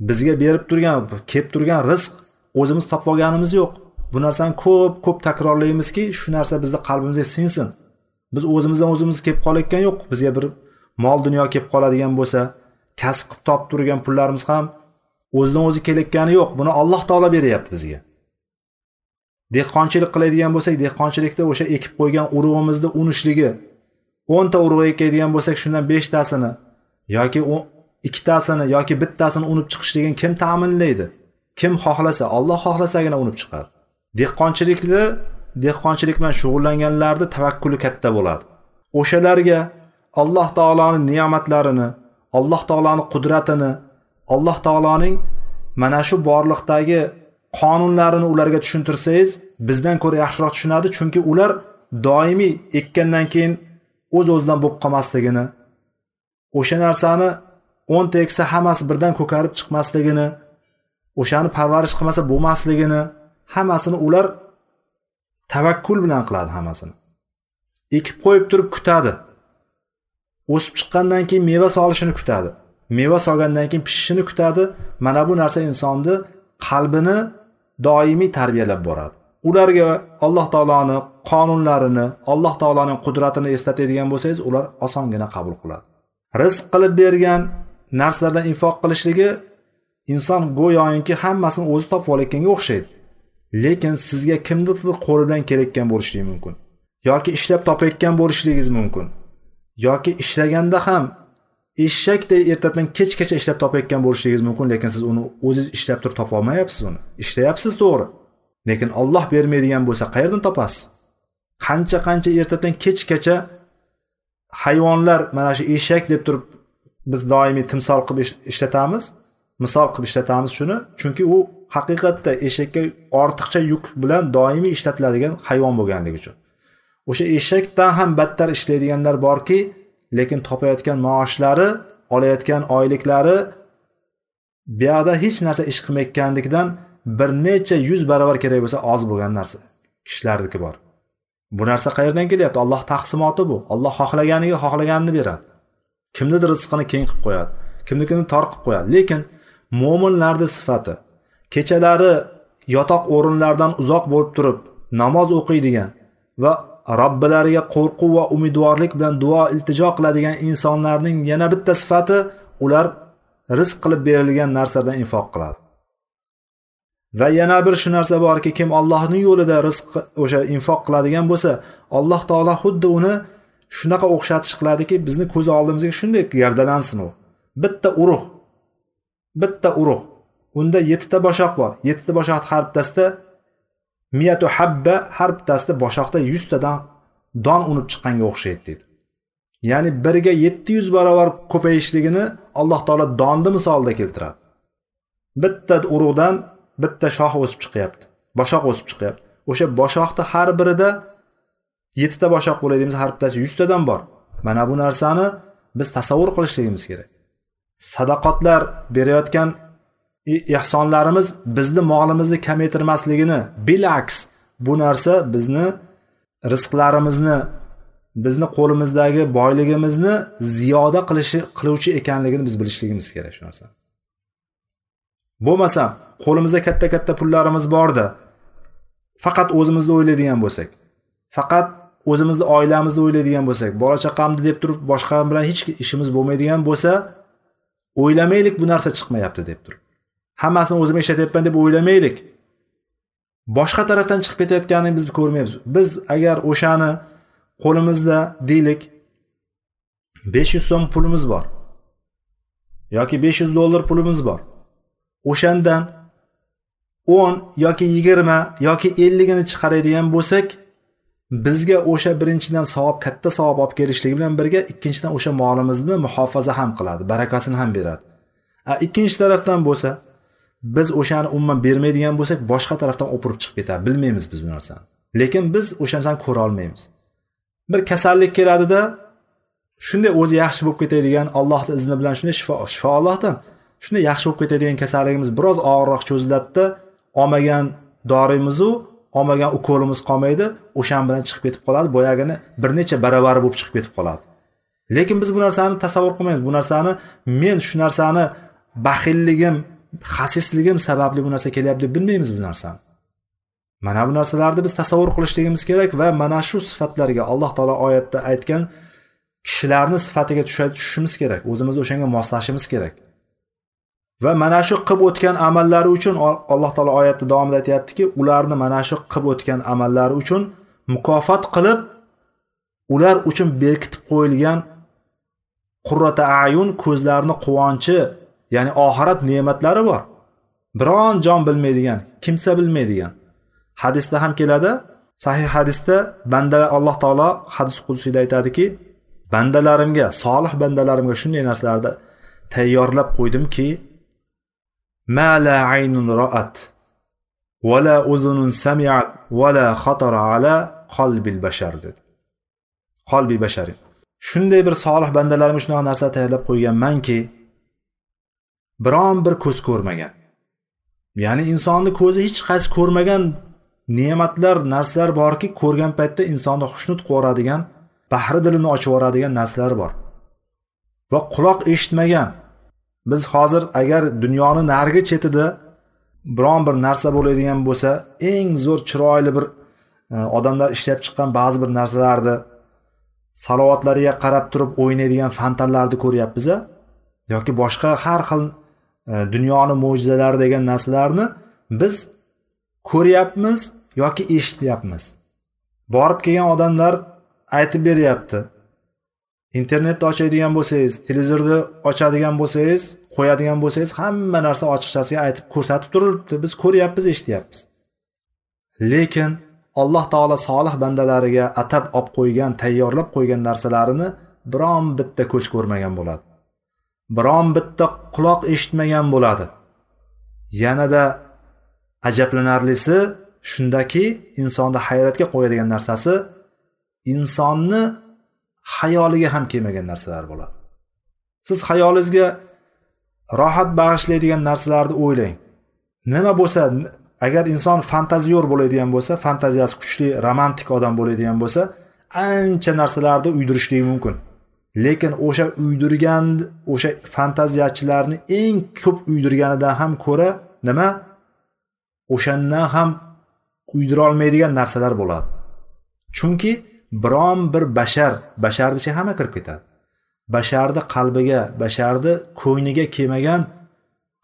[SPEAKER 1] Bizga berib turgan kelib turgan rizq o'zimiz topib olganimiz yo'q. Bu narsani ko'p ko'p takrorlaymizki shu narsa bizni qalbimizga sinsin. Biz o'zimizdan o'zimiz kelib qolayotgan yo'q. Bizga bir mol dunyo kelib qoladigan bo'lsa kasb qilib topib turgan pullarimiz ham o'zidan o'zi kelayotgani yo'q. Buni alloh taolo beryapti bizga. Dehqonchilik qiladigan bo'lsak dehqonchilikda o'sha ekib qo'ygan urug'imizni unishligi o'nta urug' ekadigan bo'lsak shundan beshtasini yoki ikkitasini yoki bittasini unib chiqishligini kim ta'minlaydi? Kim xohlasa olloh xohlasagina unib chiqadi dehqonchilikni dehqonchilik bilan shug'ullanganlarni tavakkuli katta bo'ladi. O'shalarga alloh taoloni ne'matlarini alloh taoloni qudratini alloh taoloning mana shu borliqdagi qonunlarini ularga tushuntirsangiz bizdan ko'ra yaxshiroq tushunadi. Chunki ular doimiy ekkandan keyin o'z o'zidan bo'lib qolmasligini o'sha narsani o'nta eksa hammasi birdan ko'karib chiqmasligini o'shani parvarish qilmasa bo'lmasligini hammasini ular tavakkul bilan qiladi hammasini. Ekib qo'yib turib kutadi. O'sib chiqqandan keyin meva solishini kutadi. Meva solgandan keyin pishishini kutadi. Mana bu narsa insonni qalbini doimiy tarbiyalab boradi. Ularga alloh taoloni qonunlarini alloh taoloning qudratini eslatadigan bo'lsangiz ular osongina qabul qiladi. Rizq qilib bergan narsalardan infoq qilishligi inson go'yoki hammasini o'zi topib olayotganga o'xshaydi. Lekin sizga kimnidir qo'li bilan kelayotgan bo'lishligi mumkin? Yoki ishlab topayotgan bo'lishligingiz mumkin? Yoki ishlaganda ham eshakday ertadan kechgacha ishlab topayotgan bo'lishingiz mumkin lekin siz uni o'zingiz ishlab turib topolmayapsiz uni? Ishlayapsiz to'g'ri. Lekin olloh bermaydigan bo'lsa qayerdan topasiz? Qancha qancha ertadan kechgacha hayvonlar mana shu eshak deb turib biz doimiy timsol qilib ishlatamiz misol qilib ishlatamiz shuni. Chunki u haqiqatda eshakka ortiqcha yuk bilan doimiy ishlatiladigan hayvon bo'lganligi uchun. O'sha eshakdan ham battar ishlaydiganlar borki lekin topayotgan maoshlari olayotgan oyliklari buyoqda hech narsa ish qilmayotganligidan bir necha yuz barobar kerak bo'lsa oz bo'lgan narsa kishilarniki bor. Bu narsa qayerdan kelyapti? Alloh taqsimoti bu. Olloh xohlaganiga xohlaganini beradi. Kimnidir rizqini keng qilib qo'yadi kimnikini tor qilib qo'yadi. Lekin mo'minlarni sifati kechalari yotoq o'rinlardan uzoq bo'lib turib namoz o'qiydigan va robbilariga qo'rquv va umidvorlik bilan duo iltijo qiladigan insonlarning yana bitta sifati ular rizq qilib berilgan narsadan infoq qiladi. Va yana bir shu narsa borki kim allohning yo'lida rizq o'sha infoq qiladigan bo'lsa alloh taolo xuddi uni shunaqa o'xshatish qiladiki bizni ko'z oldimizga shunday gavdalansin u. Bitta urug' bitta urug' unda yettita boshoq bor. Yettita ta har bittasida miyatu habba har bittasida boshoqda yuztadan don unib chiqqanga o'xshaydi deydi. Ya'ni biriga yetti yuz barobar ko'payishligini alloh taolo donni misolida keltiradi. Bitta urug'dan bitta shox o'sib chiqyapti boshoq o'sib chiqyapti. O'sha boshoqni har birida yettita boshoq bo'ladi deymiz har bittasi yuztadan bor. Mana bu narsani biz tasavvur qilishligimiz kerak. Sadaqotlar berayotgan ehsonlarimiz bizni molimizni kamaytirmasligini bilaks bu narsa bizni rizqlarimizni bizni qo'limizdagi boyligimizni ziyoda qilishi qiluvchi ekanligini biz bilishligimiz kerak shu narsa bo'lmasam qo'limizda katta katta pullarimiz borda faqat o'zimizni o'ylaydigan bo'lsak faqat o'zimizni oilamizni o'ylaydigan bo'lsak bola chaqamni deb turib boshqa bilan hech ishimiz bo'lmaydigan bo'lsa o'ylamaylik bu narsa chiqmayapti deb turib. Hammasini o'zim ishlatyapman deb o'ylamaylik. Boshqa tarafdan chiqib ketayotganini biz ko'rmaymiz. Biz agar o'shani qo'limizda deylik besh yuz so'm pulimiz bor yoki besh yuz dollar pulimiz bor. O'shandan o'n yoki yigirma yoki elligini chiqaradigan bo'lsak bizga o'sha birinchidan savob katta savob olib kelishligi bilan birga ikkinchidan o'sha molimizni muhofaza ham qiladi barakasini ham beradi. A ikkinchi tarafdan bo'lsa biz o'shani umuman bermaydigan bo'lsak boshqa tarafdan o'pirib chiqib ketadi. Bilmaymiz biz bu narsani. Lekin biz o'sha narsani ko'ra olmaymiz. Bir kasallik keladida shunday o'zi yaxshi bo'lib ketadigan allohni izni bilan shunday shifo shifo allohdan shunday yaxshi bo'lib ketadigan kasalligimiz biroz og'irroq cho'ziladida olmagan dorimizu olmagan ukolimiz qolmaydi o'shan bilan chiqib ketib qoladi boyagini bir necha baravari bo'lib chiqib ketib qoladi. Lekin biz bu narsani tasavvur qilmaymiz. Bu narsani men shu narsani baxilligim xasisligim sababli bu narsa kelyapti deb bilmaymiz bu narsani mana bu narsalarni biz tasavvur qilishligimiz kerak va mana shu sifatlarga alloh taolo oyatda aytgan kishilarni sifatiga tushishimiz kerak o'zimizni o'shanga moslashimiz kerak. Va mana shu qilib o'tgan amallari uchun alloh taolo oyatni davomida aytyaptiki ularni mana shu qilib o'tgan amallari uchun mukofot qilib ular uchun berkitib qo'yilgan qurrata ayun ko'zlarni quvonchi ya'ni oxirat ne'matlari bor. Biron jon bilmaydigan kimsa bilmaydigan. Hadisda ham keladi. Sahih hadisda banda alloh taolo hadis qudusiyda aytadiki bandalarimga solih bandalarimga shunday narsalarni tayyorlab qo'ydimki ma la aynun ra'at va la uzunun sami'at va la xatara ala qalbil bashar dedi. Qalbi bashari shunday bir solih bandalarimga shunaqa narsa tayyorlab qo'yganmanki biron bir ko'z ko'rmagan. Ya'ni insonni ko'zi hech qaysi ko'rmagan ne'matlar narsalar borki ko'rgan paytda insonni xushnud qilib bahri dilini ochib yuboradigan narsalar bor. Va quloq eshitmagan. Biz hozir agar dunyoni narigi chetida biron bir narsa bo'ladigan bo'lsa eng zo'r chiroyli bir e, odamlar ishlab chiqqan ba'zi bir narsalarni salovatlariga qarab turib o'ynaydigan fontanlarni ko'ryapmiz yoki boshqa har xil dunyoni mo'jizalari degan narsalarni biz ko'ryapmiz yoki eshityapmiz. Borib kelgan odamlar aytib beryapti. Internetni ochadigan bo'lsangiz televizorni ochadigan bo'lsangiz qo'yadigan bo'lsangiz hamma narsa ochiqchasiga aytib ko'rsatib turibdi. Biz ko'ryapmiz eshityapmiz. Lekin alloh taolo solih bandalariga atab olib qo'ygan tayyorlab qo'ygan narsalarini biron bitta ko'z ko'rmagan bo'ladi. Biron bitta quloq eshitmagan bo'ladi. Yanada ajablanarlisi shundaki insonni hayratga qo'yadigan narsasi insonni xayoliga ham kelmagan narsalar bo'ladi. Siz xayolingizga rohat bag'ishlaydigan narsalarni o'ylang. Nima bo'lsa agar inson fantaziyor bo'ladigan bo'lsa fantaziyasi kuchli romantik odam bo'ladigan bo'lsa ancha narsalarni uydirishligi mumkin. Lekin o'sha uydirgan o'sha fantaziyachilarni eng ko'p uydirganidan ham ko'ra nima? O'shandan ham uydira olmaydigan narsalar bo'ladi. Chunki biron bir bashar basharni ichiga hamma kirib ketadi. Basharni qalbiga basharni ko'ngliga kelmagan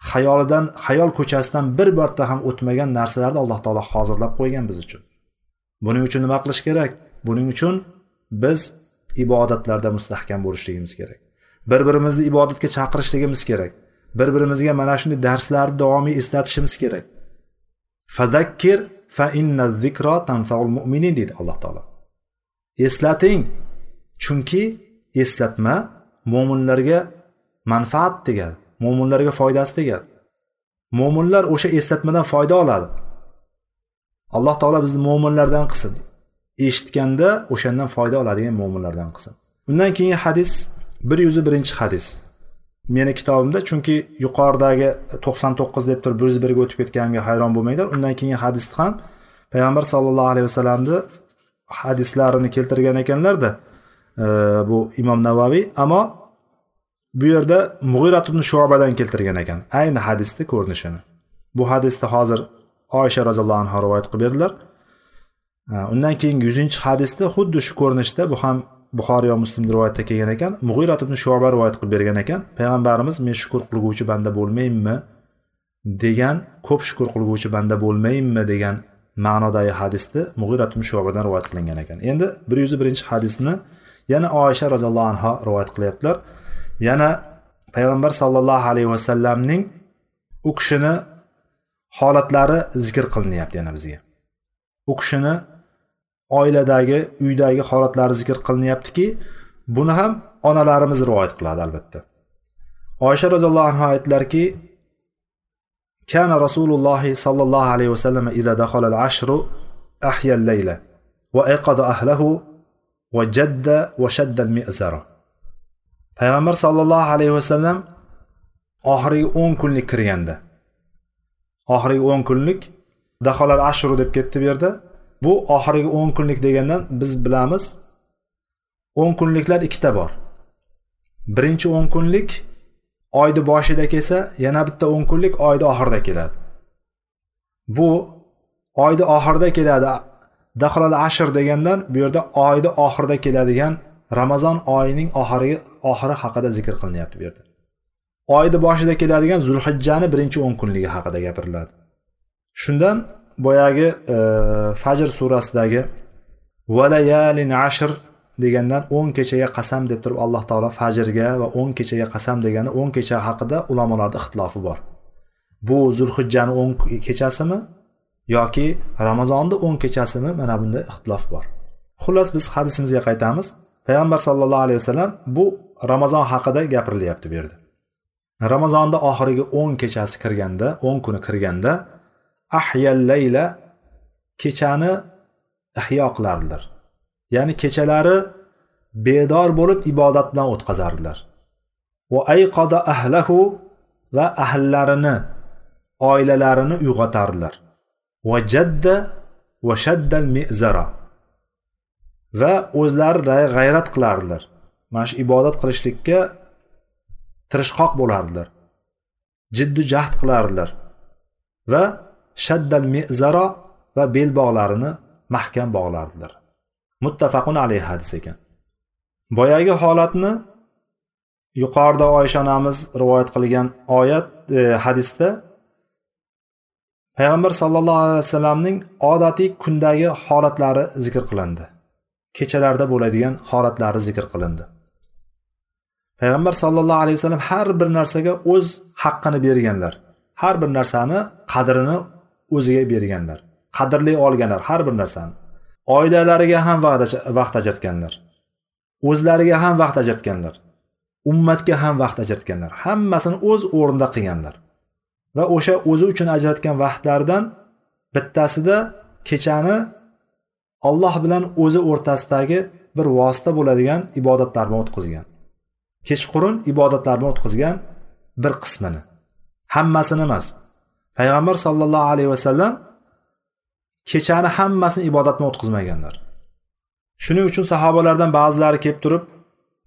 [SPEAKER 1] xayolidan xayol ko'chasidan bir marta ham o'tmagan narsalarni alloh taolo hozirlab qo'ygan biz uchun. Buning uchun nima qilish kerak? Buning uchun biz ibodatlarda mustahkam bo'lishligimiz kerak. Bir birimizni ibodatga chaqirishligimiz kerak. Bir birimizga mana shunday darslarni davomiy eslatishimiz kerak. Fadakkir fa inna zikro tanfaul mu'minin deydi alloh taolo. Eslating chunki eslatma mo'minlarga manfaat tegadi mo'minlarga foydasi tegadi. Mo'minlar o'sha eslatmadan foyda oladi. Alloh taolo bizni mo'minlardan qilsin. Eshitganda o'shandan foyda oladigan mo'minlardan qilsin undan keyingi hadis bir yuz birinchi hadis. Meni kitobimda chunki yuqoridagi to'qson to'qqiz deb turib bir yuz birga o'tib ketganimga hayron bo'lmanglar. Undan keyingi hadisni ham payg'ambar sallallohu alayhi vasallamni hadislarini keltirgan ekanlarda e, bu imom navaviy ammo bu yerda mug'irat ibn shuobadan keltirgan ekan. Ayni hadisni ko'rinishini. Bu hadisni hozir oysha roziyallohu anhu rivoyat qilib berdilar. Undan keyingi yuzinchi hadisda xuddi shu ko'rinishda bu ham buxoriy va muslim rivoyatda kelgan ekan. Mug'irat ibn shuba rivoyat qilib bergan ekan. Payg'ambarimiz men shukur qilguvchi banda bo'lmayinmi degan ko'p shukur qilguvchi banda bo'lmayinmi degan ma'nodagi hadisni mug'irat ibn shubadan rivoyat qilingan ekan. Endi bir yuz birinchi hadisni yana oysha roziyallohu anhu rivoyat qilyaptilar. Yana payg'ambar sollallohu alayhi vasallamning u kishini holatlari zikr qilinyapti yana bizga. o'qishini oiladagi uydagi holatlari zikr qilinyaptiki buni ham onalarimiz rivoyat qiladi albatta. Oysha roziyallohu anhu aytdilarki kana rasululloh sollallohu alayhi vasallam ida dahala al ashru ahya al layla va iqada ahlahu va jadda va shadda al mizara payg'ambar sollallohu alayhi vasallam oxirgi o'n kunlik kirganda. Oxirgi o'n kunlik daholar ashuru deb ketdi bu yerda. Bu oxirgi o'n kunlik degandan biz bilamiz o'n kunliklar ikkita bor. Birinchi o'n kunlik oyni boshida kelsa yana bitta o'n kunlik oyni oxirida keladi. Bu oyni oxirida keladi dahlal ashr degandan bu yerda oyni oxirida keladigan ramazon oyining oxirgi oxiri haqida zikr qilinyapti bu yerda. Oyni boshida keladigan zulhijjani birinchi o'n kunligi haqida gapiriladi. Shundan boyagi e, fajr surasidagi valayalin ashr degandan o'n kechaga qasam deb turib alloh taolo fajrga va o'n kechaga qasam degani o'n kecha haqida ulamolarda ixtilofi bor. Bu zulhijjani o'n kechasimi yoki ramazonni o'n kechasimi? Mana bunda ixtilof bor. Xullas biz hadisimizga qaytamiz. Payg'ambar sallallohu alayhi vasallam bu ramazon haqida gapirilyapti bu yerda. Ramazonni oxirgi o'n kechasi kirganda o'n kuni kirganda ahyallayla kechani ihyo qilardilar. Ya'ni kechalari bedor bo'lib ibodat bilan o'tkazardilar. Va ayqoda ahlahu va ahllarini oilalarini uyg'otardilar. Va jadda va shaddal mezara va o'zlari g'ayrat qilardilar. Mana shu ibodat qilishlikka tirishqoq bo'lardilar. Jiddu jahd qilardilar. Va shaddal mezaro va belbog'larini mahkam bog'lardilar. Muttafaqun alayhi hadis ekan. Boyagi holatni yuqorida oysha onamiz rivoyat qilgan oyat e, hadisda payg'ambar sallallohu alayhi vasallamning odatiy kundagi holatlari zikr qilindi. Kechalarda bo'ladigan holatlari zikr qilindi. Payg'ambar sallallohu alayhi vasallam har bir narsaga o'z haqqini berganlar. Har bir narsani qadrini o'ziga berganlar qadrli olganlar har bir narsani. Oilalariga ham vaqt ajratganlar o'zlariga ham vaqt ajratganlar ummatga ham vaqt ajratganlar hammasini o'z o'rnida qilganlar. Va o'sha o'zi uchun ajratgan vaqtlaridan bittasida kechani olloh bilan o'zi o'rtasidagi bir vosita bo'ladigan ibodatlar bilan o'tkazgan. Kechqurun ibodatlarni o'tkazgan bir qismini. Hammasini emas payg'ambar sollallohu alayhi vasallam kechani hammasini ibodat o'tkazmaganlar. Shuning uchun sahobalardan ba'zilari kelib turib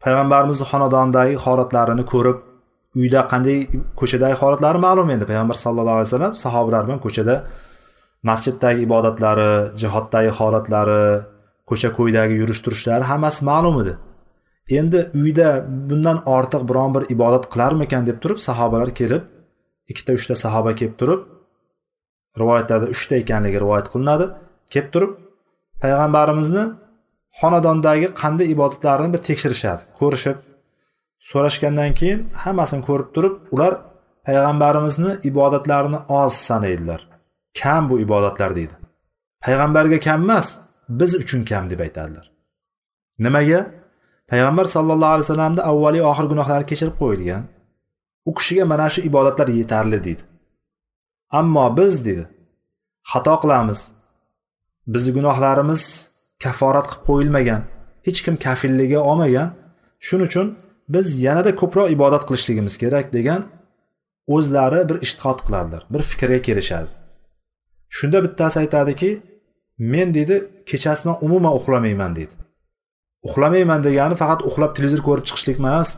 [SPEAKER 1] payg'ambarimizni xonadonidagi holatlarini ko'rib uyda qanday ko'chadagi holatlari ma'lum endi payg'ambar sallallohu alayhi vasallam sahobalar bilan ko'chada masjiddagi ibodatlari jihoddagi holatlari ko'cha ko'ydagi yurish turishlari hammasi ma'lum edi. Endi uyda bundan ortiq biron bir ibodat qilarmikan deb turib sahobalar kelib ikkita uchta sahoba kelib turib rivoyatlarda uchta ekanligi rivoyat qilinadi. Kelib turib payg'ambarimizni xonadondagi qanday ibodatlarini bir tekshirishadi ko'rishib so'rashgandan keyin hammasini ko'rib turib ular payg'ambarimizni ibodatlarini oz sanaydilar. Kam bu ibodatlar deydi. Payg'ambarga kam emas biz uchun kam deb aytadilar. Nimaga? Payg'ambar sallallohu alayhi vasallamni avvaliy oxir gunohlari kechirib qo'yilgan. U kishiga mana shu ibodatlar yetarli deydi. Ammo biz deydi xato qilamiz. Bizni gunohlarimiz kafforat qilib qo'yilmagan hech kim kafilligi olmagan. Shuning uchun biz yanada ko'proq ibodat qilishligimiz kerak degan o'zlari bir ishtihod qiladilar bir fikrga kelishadi. Shunda bittasi aytadiki men deydi kechasidan umuman uxlamayman deydi. Uxlamayman degani faqat uxlab televizor ko'rib chiqishlik emas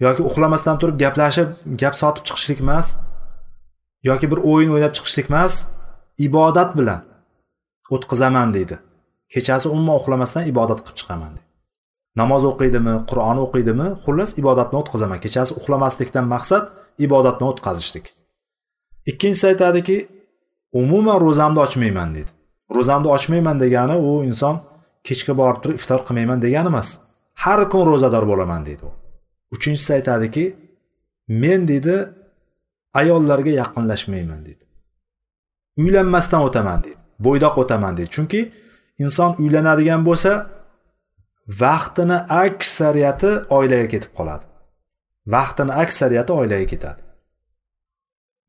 [SPEAKER 1] yoki uxlamasdan turib gaplashib gap sotib chiqishlik emas yoki bir o'yin o'ynab chiqishlik emas ibodat bilan o'tkazaman deydi. Kechasi umuman uxlamasdan ibodat qilib chiqaman deydi. Namoz o'qiydimi qur'on o'qiydimi xullas ibodatni o'tkazaman kechasi uxlamaslikdan maqsad ibodatni o'tkazishlik. Ikkinchisi aytadiki umuman ro'zamni ochmayman deydi. Ro'zamni ochmayman degani u inson kechga borib turib iftor qilmayman degani emas. Har kun ro'zador bo'laman deydi u. uchinchisi aytadiki men deydi ayollarga yaqinlashmayman deydi uylanmasdan o'taman deydi bo'ydoq o'taman deydi chunki inson uylanadigan bo'lsa vaqtini aksariyati oilaga ketib qoladi vaqtini aksariyati oilaga ketadi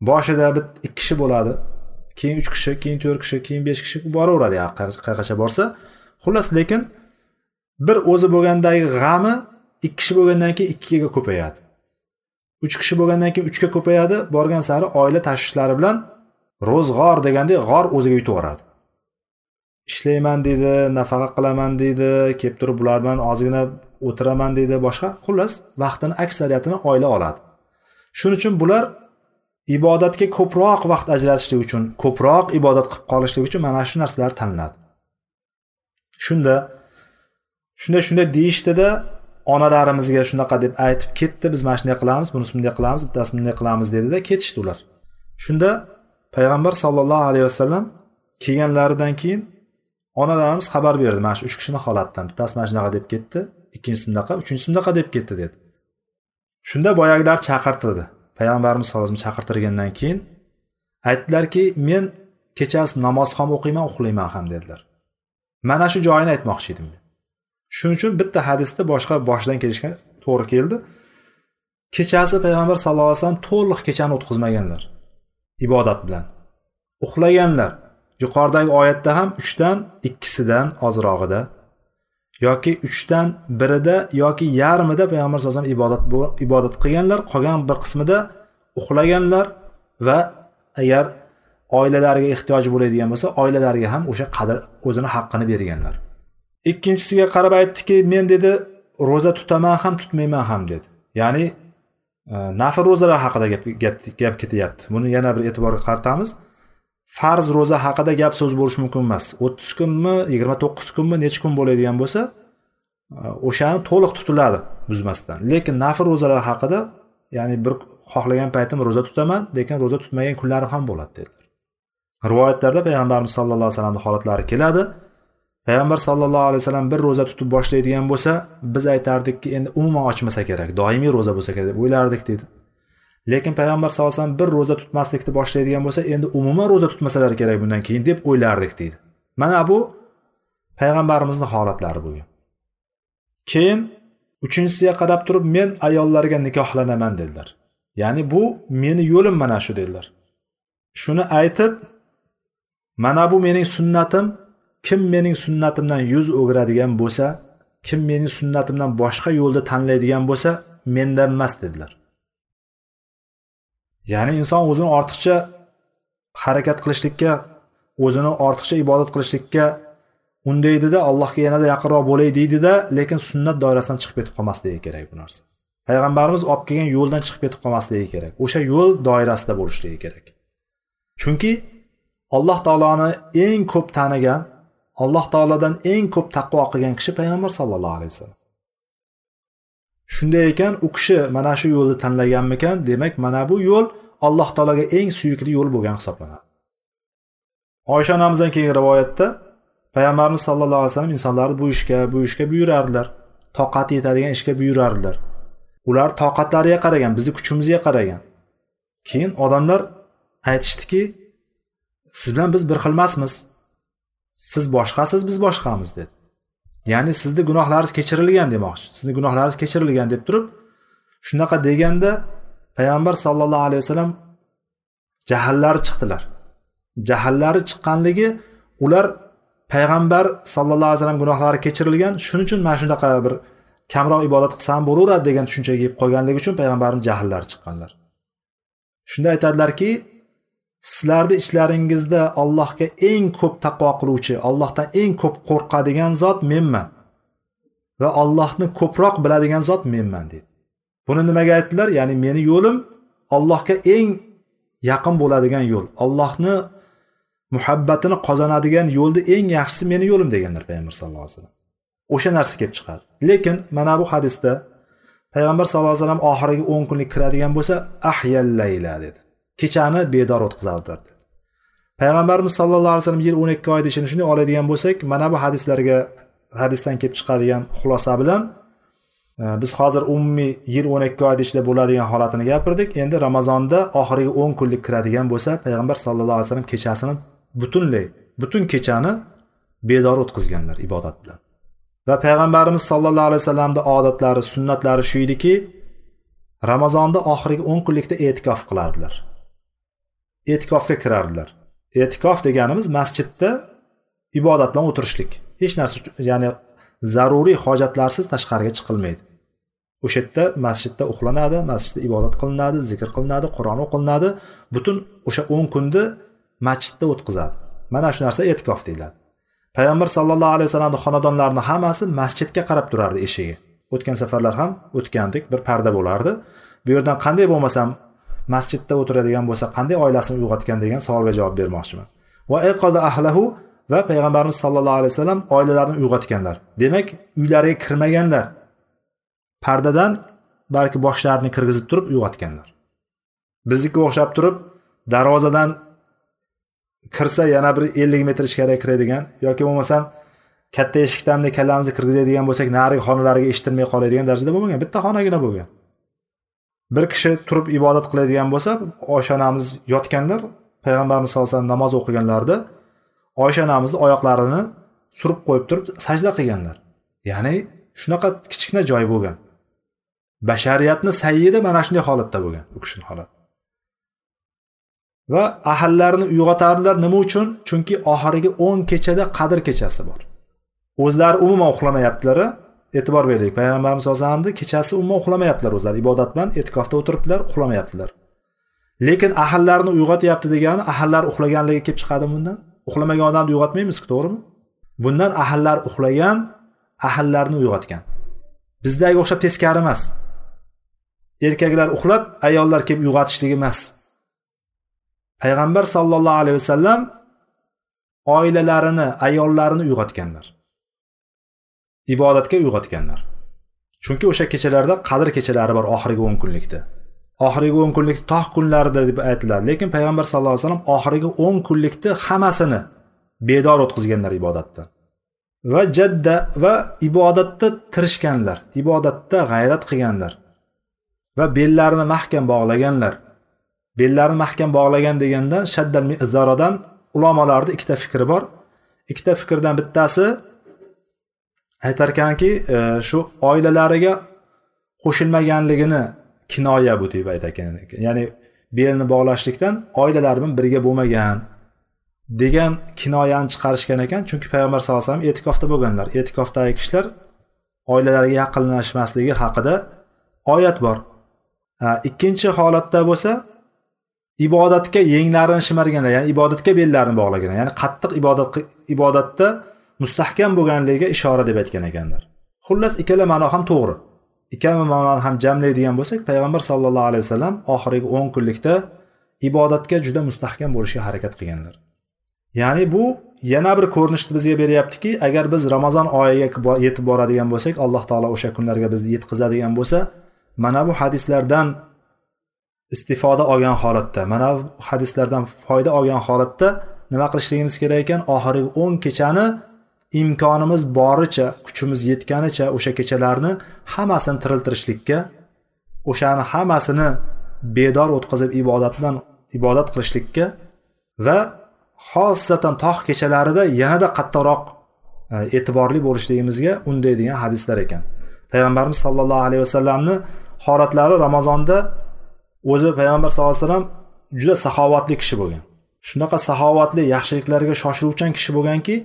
[SPEAKER 1] boshida bir ikki kishi bo'ladi keyin uch kishi keyin to'rt kishi keyin besh kishi boraveradi qayergacha borsa xullas lekin bir o'zi bo'lgandagi g'ami ikki kishi bo'lgandan keyin ikkiga ko'payadi. Uch kishi bo'lgandan keyin uchga ko'payadi borgan sari oila tashvishlari bilan ro'zg'or degandek g'or o'ziga yutib yuboradi. Ishlayman deydi nafaqa qilaman deydi kelib turib bular bilan ozgina o'tiraman deydi boshqa xullas vaqtini aksariyatini oila oladi. Shuning uchun bular ibodatga ko'proq vaqt ajratishlik uchun ko'proq ibodat qilib qolishlik uchun mana shu narsalar tanlanadi shunda shunday shunday deyishdida onalarimizga shunaqa deb aytib ketdi biz mana shunday qilamiz bunisi bunday qilamiz bittasi bunday qilamiz dedida ketishdi ular. Shunda payg'ambar sollallohu alayhi vasallam kelganlaridan keyin onalarimiz xabar berdi mana shu uch kishini holatidan bittasi mana shunaqa deb ketdi ikkinchisi bunaqa uchinchisi bunaqa deb ketdi dedi. Shunda boyagilar chaqirtirdi. Payg'ambarimiz sallallohu alayhi vasallam chaqirtirgandan keyin aytdilarki men kechasi namoz ham o'qiyman uxlayman ham dedilar. Mana shu joyini aytmoqchi edim men. Shuning uchun bitta hadisda boshqa boshidan kelishga to'g'ri keldi. Kechasi payg'ambar sallallohu alayhi vasallam to'liq kechani o'tkazmaganlar. Ibodat bilan. Uxlaganlar. Yuqoridagi oyatda ham uchdan ikkisidan ozrog'ida yoki uchdan birida yoki yarmida payg'ambar sallallohu alayhi vasallam ibodat ibodat qilganlar qolgan bir qismida uxlaganlar va agar oilalariga ehtiyoji bo'ladigan bo'lsa oilalariga ham o'sha qadr o'zini haqqini berganlar. Ikkinchisiga qarab aytdiki men dedi ro'za tutaman ham tutmayman ham dedi. Ya'ni e, nafl ro'zalar haqida gap gap gap ketyapti. Buni yana bir e'tiborga qaratamiz. Farz ro'za haqida gap so'z bo'lishi mumkin emas. o'ttiz kunmi yigirma to'qqiz kunmi necha kun bo'ladigan bo'lsa e, o'shani to'liq tutiladi buzmasdan. Lekin nafl ro'zalar haqida ya'ni bir xohlagan paytim ro'za tutaman lekin ro'za tutmagan kunlarim ham bo'ladi dedilar. Rivoyatlarda payg'ambarimiz sallallohu alayhi vasallamni holatlari keladi. Payg'ambar sallallohu alayhi vasallam bir ro'za tutib boshlaydigan bo'lsa biz aytardikki endi umuman ochmasa kerak doimiy ro'za bo'lsa kerak deb o'ylardik deydi lekin payg'ambar sallallohu alayhi vasallam bir ro'za tutmaslikni boshlaydigan bo'lsa endi umuman ro'za tutmasalar kerak bundan keyin deb o'ylardik deydi mana bu payg'ambarimizni holatlari bo'lgan keyin uchinchisiga qarab turib men ayollarga nikohlanaman dedilar. Ya'ni bu meni yo'lim mana shu dedilar. Shuni aytib mana bu mening sunnatim kim mening sunnatimdan yuz o'giradigan bo'lsa kim mening sunnatimdan boshqa yo'lni tanlaydigan bo'lsa mendan emas dedilar. Ya'ni inson o'zini ortiqcha harakat qilishlikka o'zini ortiqcha ibodat qilishlikka undaydida allohga yanada yaqinroq bo'lay deydida lekin sunnat doirasidan chiqib ketib qolmasligi kerak bu narsa. Payg'ambarimiz olib kelgan yo'ldan chiqib ketib qolmasligi kerak. O'sha yo'l doirasida bo'lishligi kerak. Chunki alloh taoloni eng ko'p tanigan alloh taolodan eng ko'p taqvo qilgan kishi payg'ambar sallallohu alayhi vasallam. Shunday ekan u kishi mana shu yo'lni tanlaganmikan demak mana bu yo'l alloh taologa eng suyukli yo'l bo'lgan hisoblanadi. Oysha onamizdan keyingi rivoyatda payg'ambarimiz sallallohu alayhi vasallam insonlarni bu ishga bu ishga buyurardilar. Toqati yetadigan ishga buyurardilar. Ular toqatlariga qaragan bizni kuchimizga qaragan. Keyin odamlar aytishdiki siz bilan biz bir xilmasmiz. Siz boshqasiz biz boshqamiz dedi. Ya'ni sizni gunohlaringiz kechirilgan demoqchi sizni gunohlaringiz kechirilgan deb turib shunaqa deganda payg'ambar sollallohu alayhi vasallam jahllari chiqdilar. Jahllari chiqqanligi ular payg'ambar sallallohu alayhi vasallam gunohlari kechirilgan shuning uchun mana shunaqa bir kamroq ibodat qilsam bo'laveradi degan tushunchaga kelib qolganligi uchun payg'ambarimiz jahllari chiqqanlar. Shunda aytadilarki sizlarni ichlaringizda allohga eng ko'p taqvo qiluvchi allohdan eng ko'p qo'rqadigan zot menman. Va allohni ko'proq biladigan zot menman deydi. Buni nimaga aytdilar? Ya'ni meni yo'lim allohga eng yaqin bo'ladigan yo'l. Allohni muhabbatini qozonadigan yo'lni eng yaxshisi meni yo'lim deganlar payg'ambar sallallohu alayhi vasallam. O'sha narsa kelib chiqadi. Lekin mana bu hadisda payg'ambar sallallohu alayhi vasallam oxirgi o'n kunlik kiradigan bo'lsa ahyallayla dedi. Kechani bedor o'tkazardilar payg'ambarimiz sallallohu alayhi vasallam yil o'n ikki oyni ishini shunday oladigan bo'lsak mana bu hadislarga hadisdan kelib chiqadigan xulosa bilan e, biz hozir umumiy yil o'n ikki oyni ichida bo'ladigan holatini gapirdik. Endi ramazonda oxirgi o'n kunlik kiradigan bo'lsa payg'ambar sallallohu alayhi vasallam kechasini butunlay butun kechani bedor o'tkazganlar ibodat bilan. Va payg'ambarimiz sallallohu alayhi vasallamni odatlari sunnatlari shu ediki ramazonda oxirgi o'n kunlikda e'tikof qilardilar. E'tikofga kirardilar. E'tikof deganimiz masjidda ibodat bilan o'tirishlik. Hech narsa ya'ni zaruriy hojatlarsiz tashqariga chiqilmaydi. O'sha yerda masjidda uxlanadi masjidda ibodat qilinadi zikr qilinadi qur'on o'qilinadi. Butun o'sha o'n kunni masjidda o'tkazadi. Mana shu narsa e'tikof deyiladi. Payg'ambar sallallohu alayhi vasallamni xonadonlarini hammasi masjidga qarab turardi eshigi. O'tgan safarlar ham o'tgandik bir parda bo'lardi. Bu yerdan qanday bo'lmasam masjidda o'tiradigan bo'lsa qanday oilasini uyg'otgan degan savolga javob bermoqchiman. Va ahlahu va payg'ambarimiz sallallohu alayhi vasallam oilalarini uyg'otganlar. Demak uylariga kirmaganlar. Pardadan balki boshlarini kirgizib turib uyg'otganlar. Biznikiga o'xshab turib darvozadan kirsa yana bir ellik metr ichkariga kiradigan yoki bo'lmasam katta eshikdan kallamizni kirgizadigan bo'lsak narigi xonalariga eshitilmay qoladigan darajada bo'lmagan. Bitta xonagina bo'lgan. Bir kishi turib ibodat qiladigan bo'lsa oysha onamiz yotganlar payg'ambarimiz sallallohu alayhi vasallam namoz o'qiganlarida oysha onamizni oyoqlarini surib qo'yib turib sajda qilganlar. Ya'ni shunaqa kichkina joy bo'lgan. Bashariyatni sayyidi mana shunday holatda bo'lgan u kishini holati. Va ahallarini uyg'otardilar nima uchun? Chunki oxirgi o'n kechada qadr kechasi bor. O'zlari umuman uxlamayaptilar e'tibor beraylik. Payg'ambarimiz sallallohu alayhi vasallamni kechasi umuman uxlamayaptilar o'zlari. Ibodat bilan e'tikofda o'tiribdilar uxlamayaptilar. Lekin ahallarni uyg'otyapti degani ahallar uxlaganligi kelib chiqadimi bundan? Uxlamagan odamni uyg'otmaymizku to'g'rimi? Bundan ahallar uxlagan ahallarni uyg'otgan. Bizdagi o'xshab teskari emas. Erkaklar uxlab ayollar kelib uyg'otishligi emas. Payg'ambar sollallohu alayhi vasallam oilalarini ayollarini uyg'otganlar. Ibodatga uyg'otganlar. Chunki o'sha kechalarda qadr kechalari bor oxirgi o'n kunlikda. Oxirgi o'n kunlik tog' kunlarida deb aytiladi lekin payg'ambar sallallohu alayhi vasallam oxirgi o'n kunlikni hammasini bedor o'tkazganlar ibodatdan va jadda va ibodatda tirishganlar ibodatda g'ayrat qilganlar va bellarini mahkam bog'laganlar. Bellarini mahkam bog'lagan deganda shaddal izorodan ulamolarni ikkita fikri bor. Ikkita fikrdan bittasi aytar ekanki e, shu oilalariga qo'shilmaganligini kinoya bu deb aytarkan. Ya'ni belni bog'lashlikdan oilalari bilan birga bo'lmagan degan kinoyani chiqarishgan ekan. Chunki payg'ambar sallallohu alayhi vasallam e'tikofda bo'lganlar. E'tikofdagi kishilar oilalariga yaqinlashmasligi haqida oyat bor. Ikkinchi holatda bo'lsa ibodatga yenglarini shimarganlar ya'ni ibodatga bellarini bog'laganlar. Ya'ni qattiq ibodat ibodatda mustahkam bo'lganligiga ishora deb aytgan ekanlar. Xullas ikkala ma'no ham to'g'ri. Ikkala ma'noni ham jamlaydigan bo'lsak payg'ambar sallallohu alayhi vasallam oxirgi o'n kunlikda ibodatga juda mustahkam bo'lishga harakat qilganlar. Ya'ni bu yana bir ko'rinishni bizga beryaptiki agar biz ramazon oyiga yetib boradigan bo'lsak alloh taolo o'sha kunlarga bizni yetkazadigan bo'lsa mana bu hadislardan istifoda olgan holatda mana bu hadislardan foyda olgan holatda nima qilishligimiz kerak ekan? Oxirgi o'n kechani imkonimiz boricha kuchimiz yetganicha o'sha kechalarni hammasini tiriltirishlikka o'shani hammasini bedor o'tkazib ibodat bilan ibodat qilishlikka va xosatan tog' kechalarida yanada qattiqroq e, e'tiborli bo'lishligimizga undaydigan hadislar ekan. Payg'ambarimiz sollallohu alayhi vasallamni holatlari ramazonda o'zi payg'ambar sallallohu alayhi vasallam juda saxovatli kishi bo'lgan. Shunaqa saxovatli yaxshiliklarga shoshiluvchan kishi bo'lganki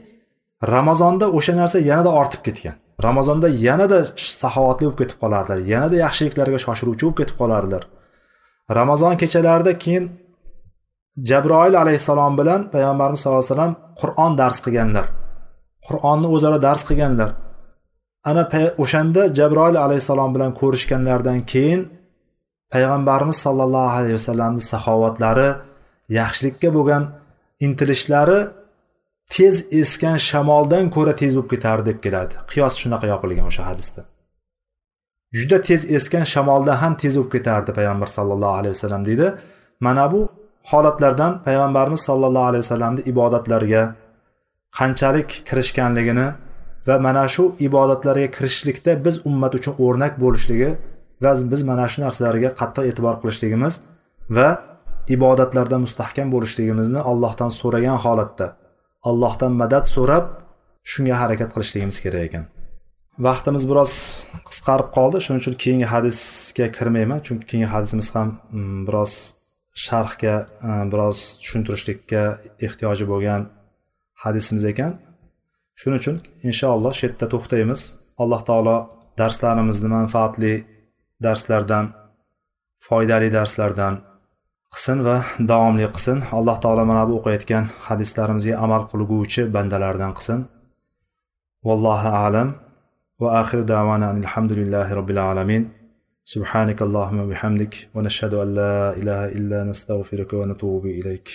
[SPEAKER 1] ramazonda o'sha narsa yanada ortib ketgan. Ramazonda yanada saxovatli bo'lib ketib qolardilar yanada yaxshiliklarga shoshiluvchi bo'lib ketib qolardilar. Ramazon kechalarida keyin jabroil alayhissalom bilan payg'ambarimiz sallallohu alayhi vasallam qur'on dars qilganlar. Qur'onni o'zaro dars qilganlar. Ana o'shanda jabroil alayhissalom bilan ko'rishganlaridan keyin payg'ambarimiz sollallohu alayhi vasallamni saxovatlari yaxshilikka bo'lgan intilishlari tez esgan shamoldan ko'ra tez bo'lib ketardi deb keladi. Qiyos shunaqa yopilgan o'sha hadisda. Juda tez esgan shamoldan ham tez bo'lib ketardi payg'ambar sallallohu alayhi vasallam deydi. Mana bu holatlardan payg'ambarimiz sollallohu alayhi vasallamni ibodatlarga qanchalik kirishganligini va mana shu ibodatlarga kirishlikda biz ummat uchun o'rnak bo'lishligi va biz mana shu narsalarga qattiq e'tibor qilishligimiz va ibodatlarda mustahkam bo'lishligimizni allohdan so'ragan holatda allohdan madad so'rab shunga harakat qilishligimiz kerak ekan. Vaqtimiz biroz qisqarib qoldi shuning uchun keyingi hadisga kirmayman chunki keyingi hadisimiz ham mm, biroz sharhga e, biroz tushuntirishlikka ehtiyoji bo'lgan hadisimiz ekan. Shuning uchun inshaalloh shu yerda to'xtaymiz. Alloh taolo darslarimizni manfaatli darslardan foydali darslardan qilsin va davomli qilsin alloh taolo mana bu o'qiyotgan hadislarimizga amal qilguvchi bandalardan qilsin vallohu alam va axiru davana alhamdulillahi robbil alamin سبحانك اللهم وبحمدك ونشهد أن لا إله إلا نستغفرك ونتوب إليك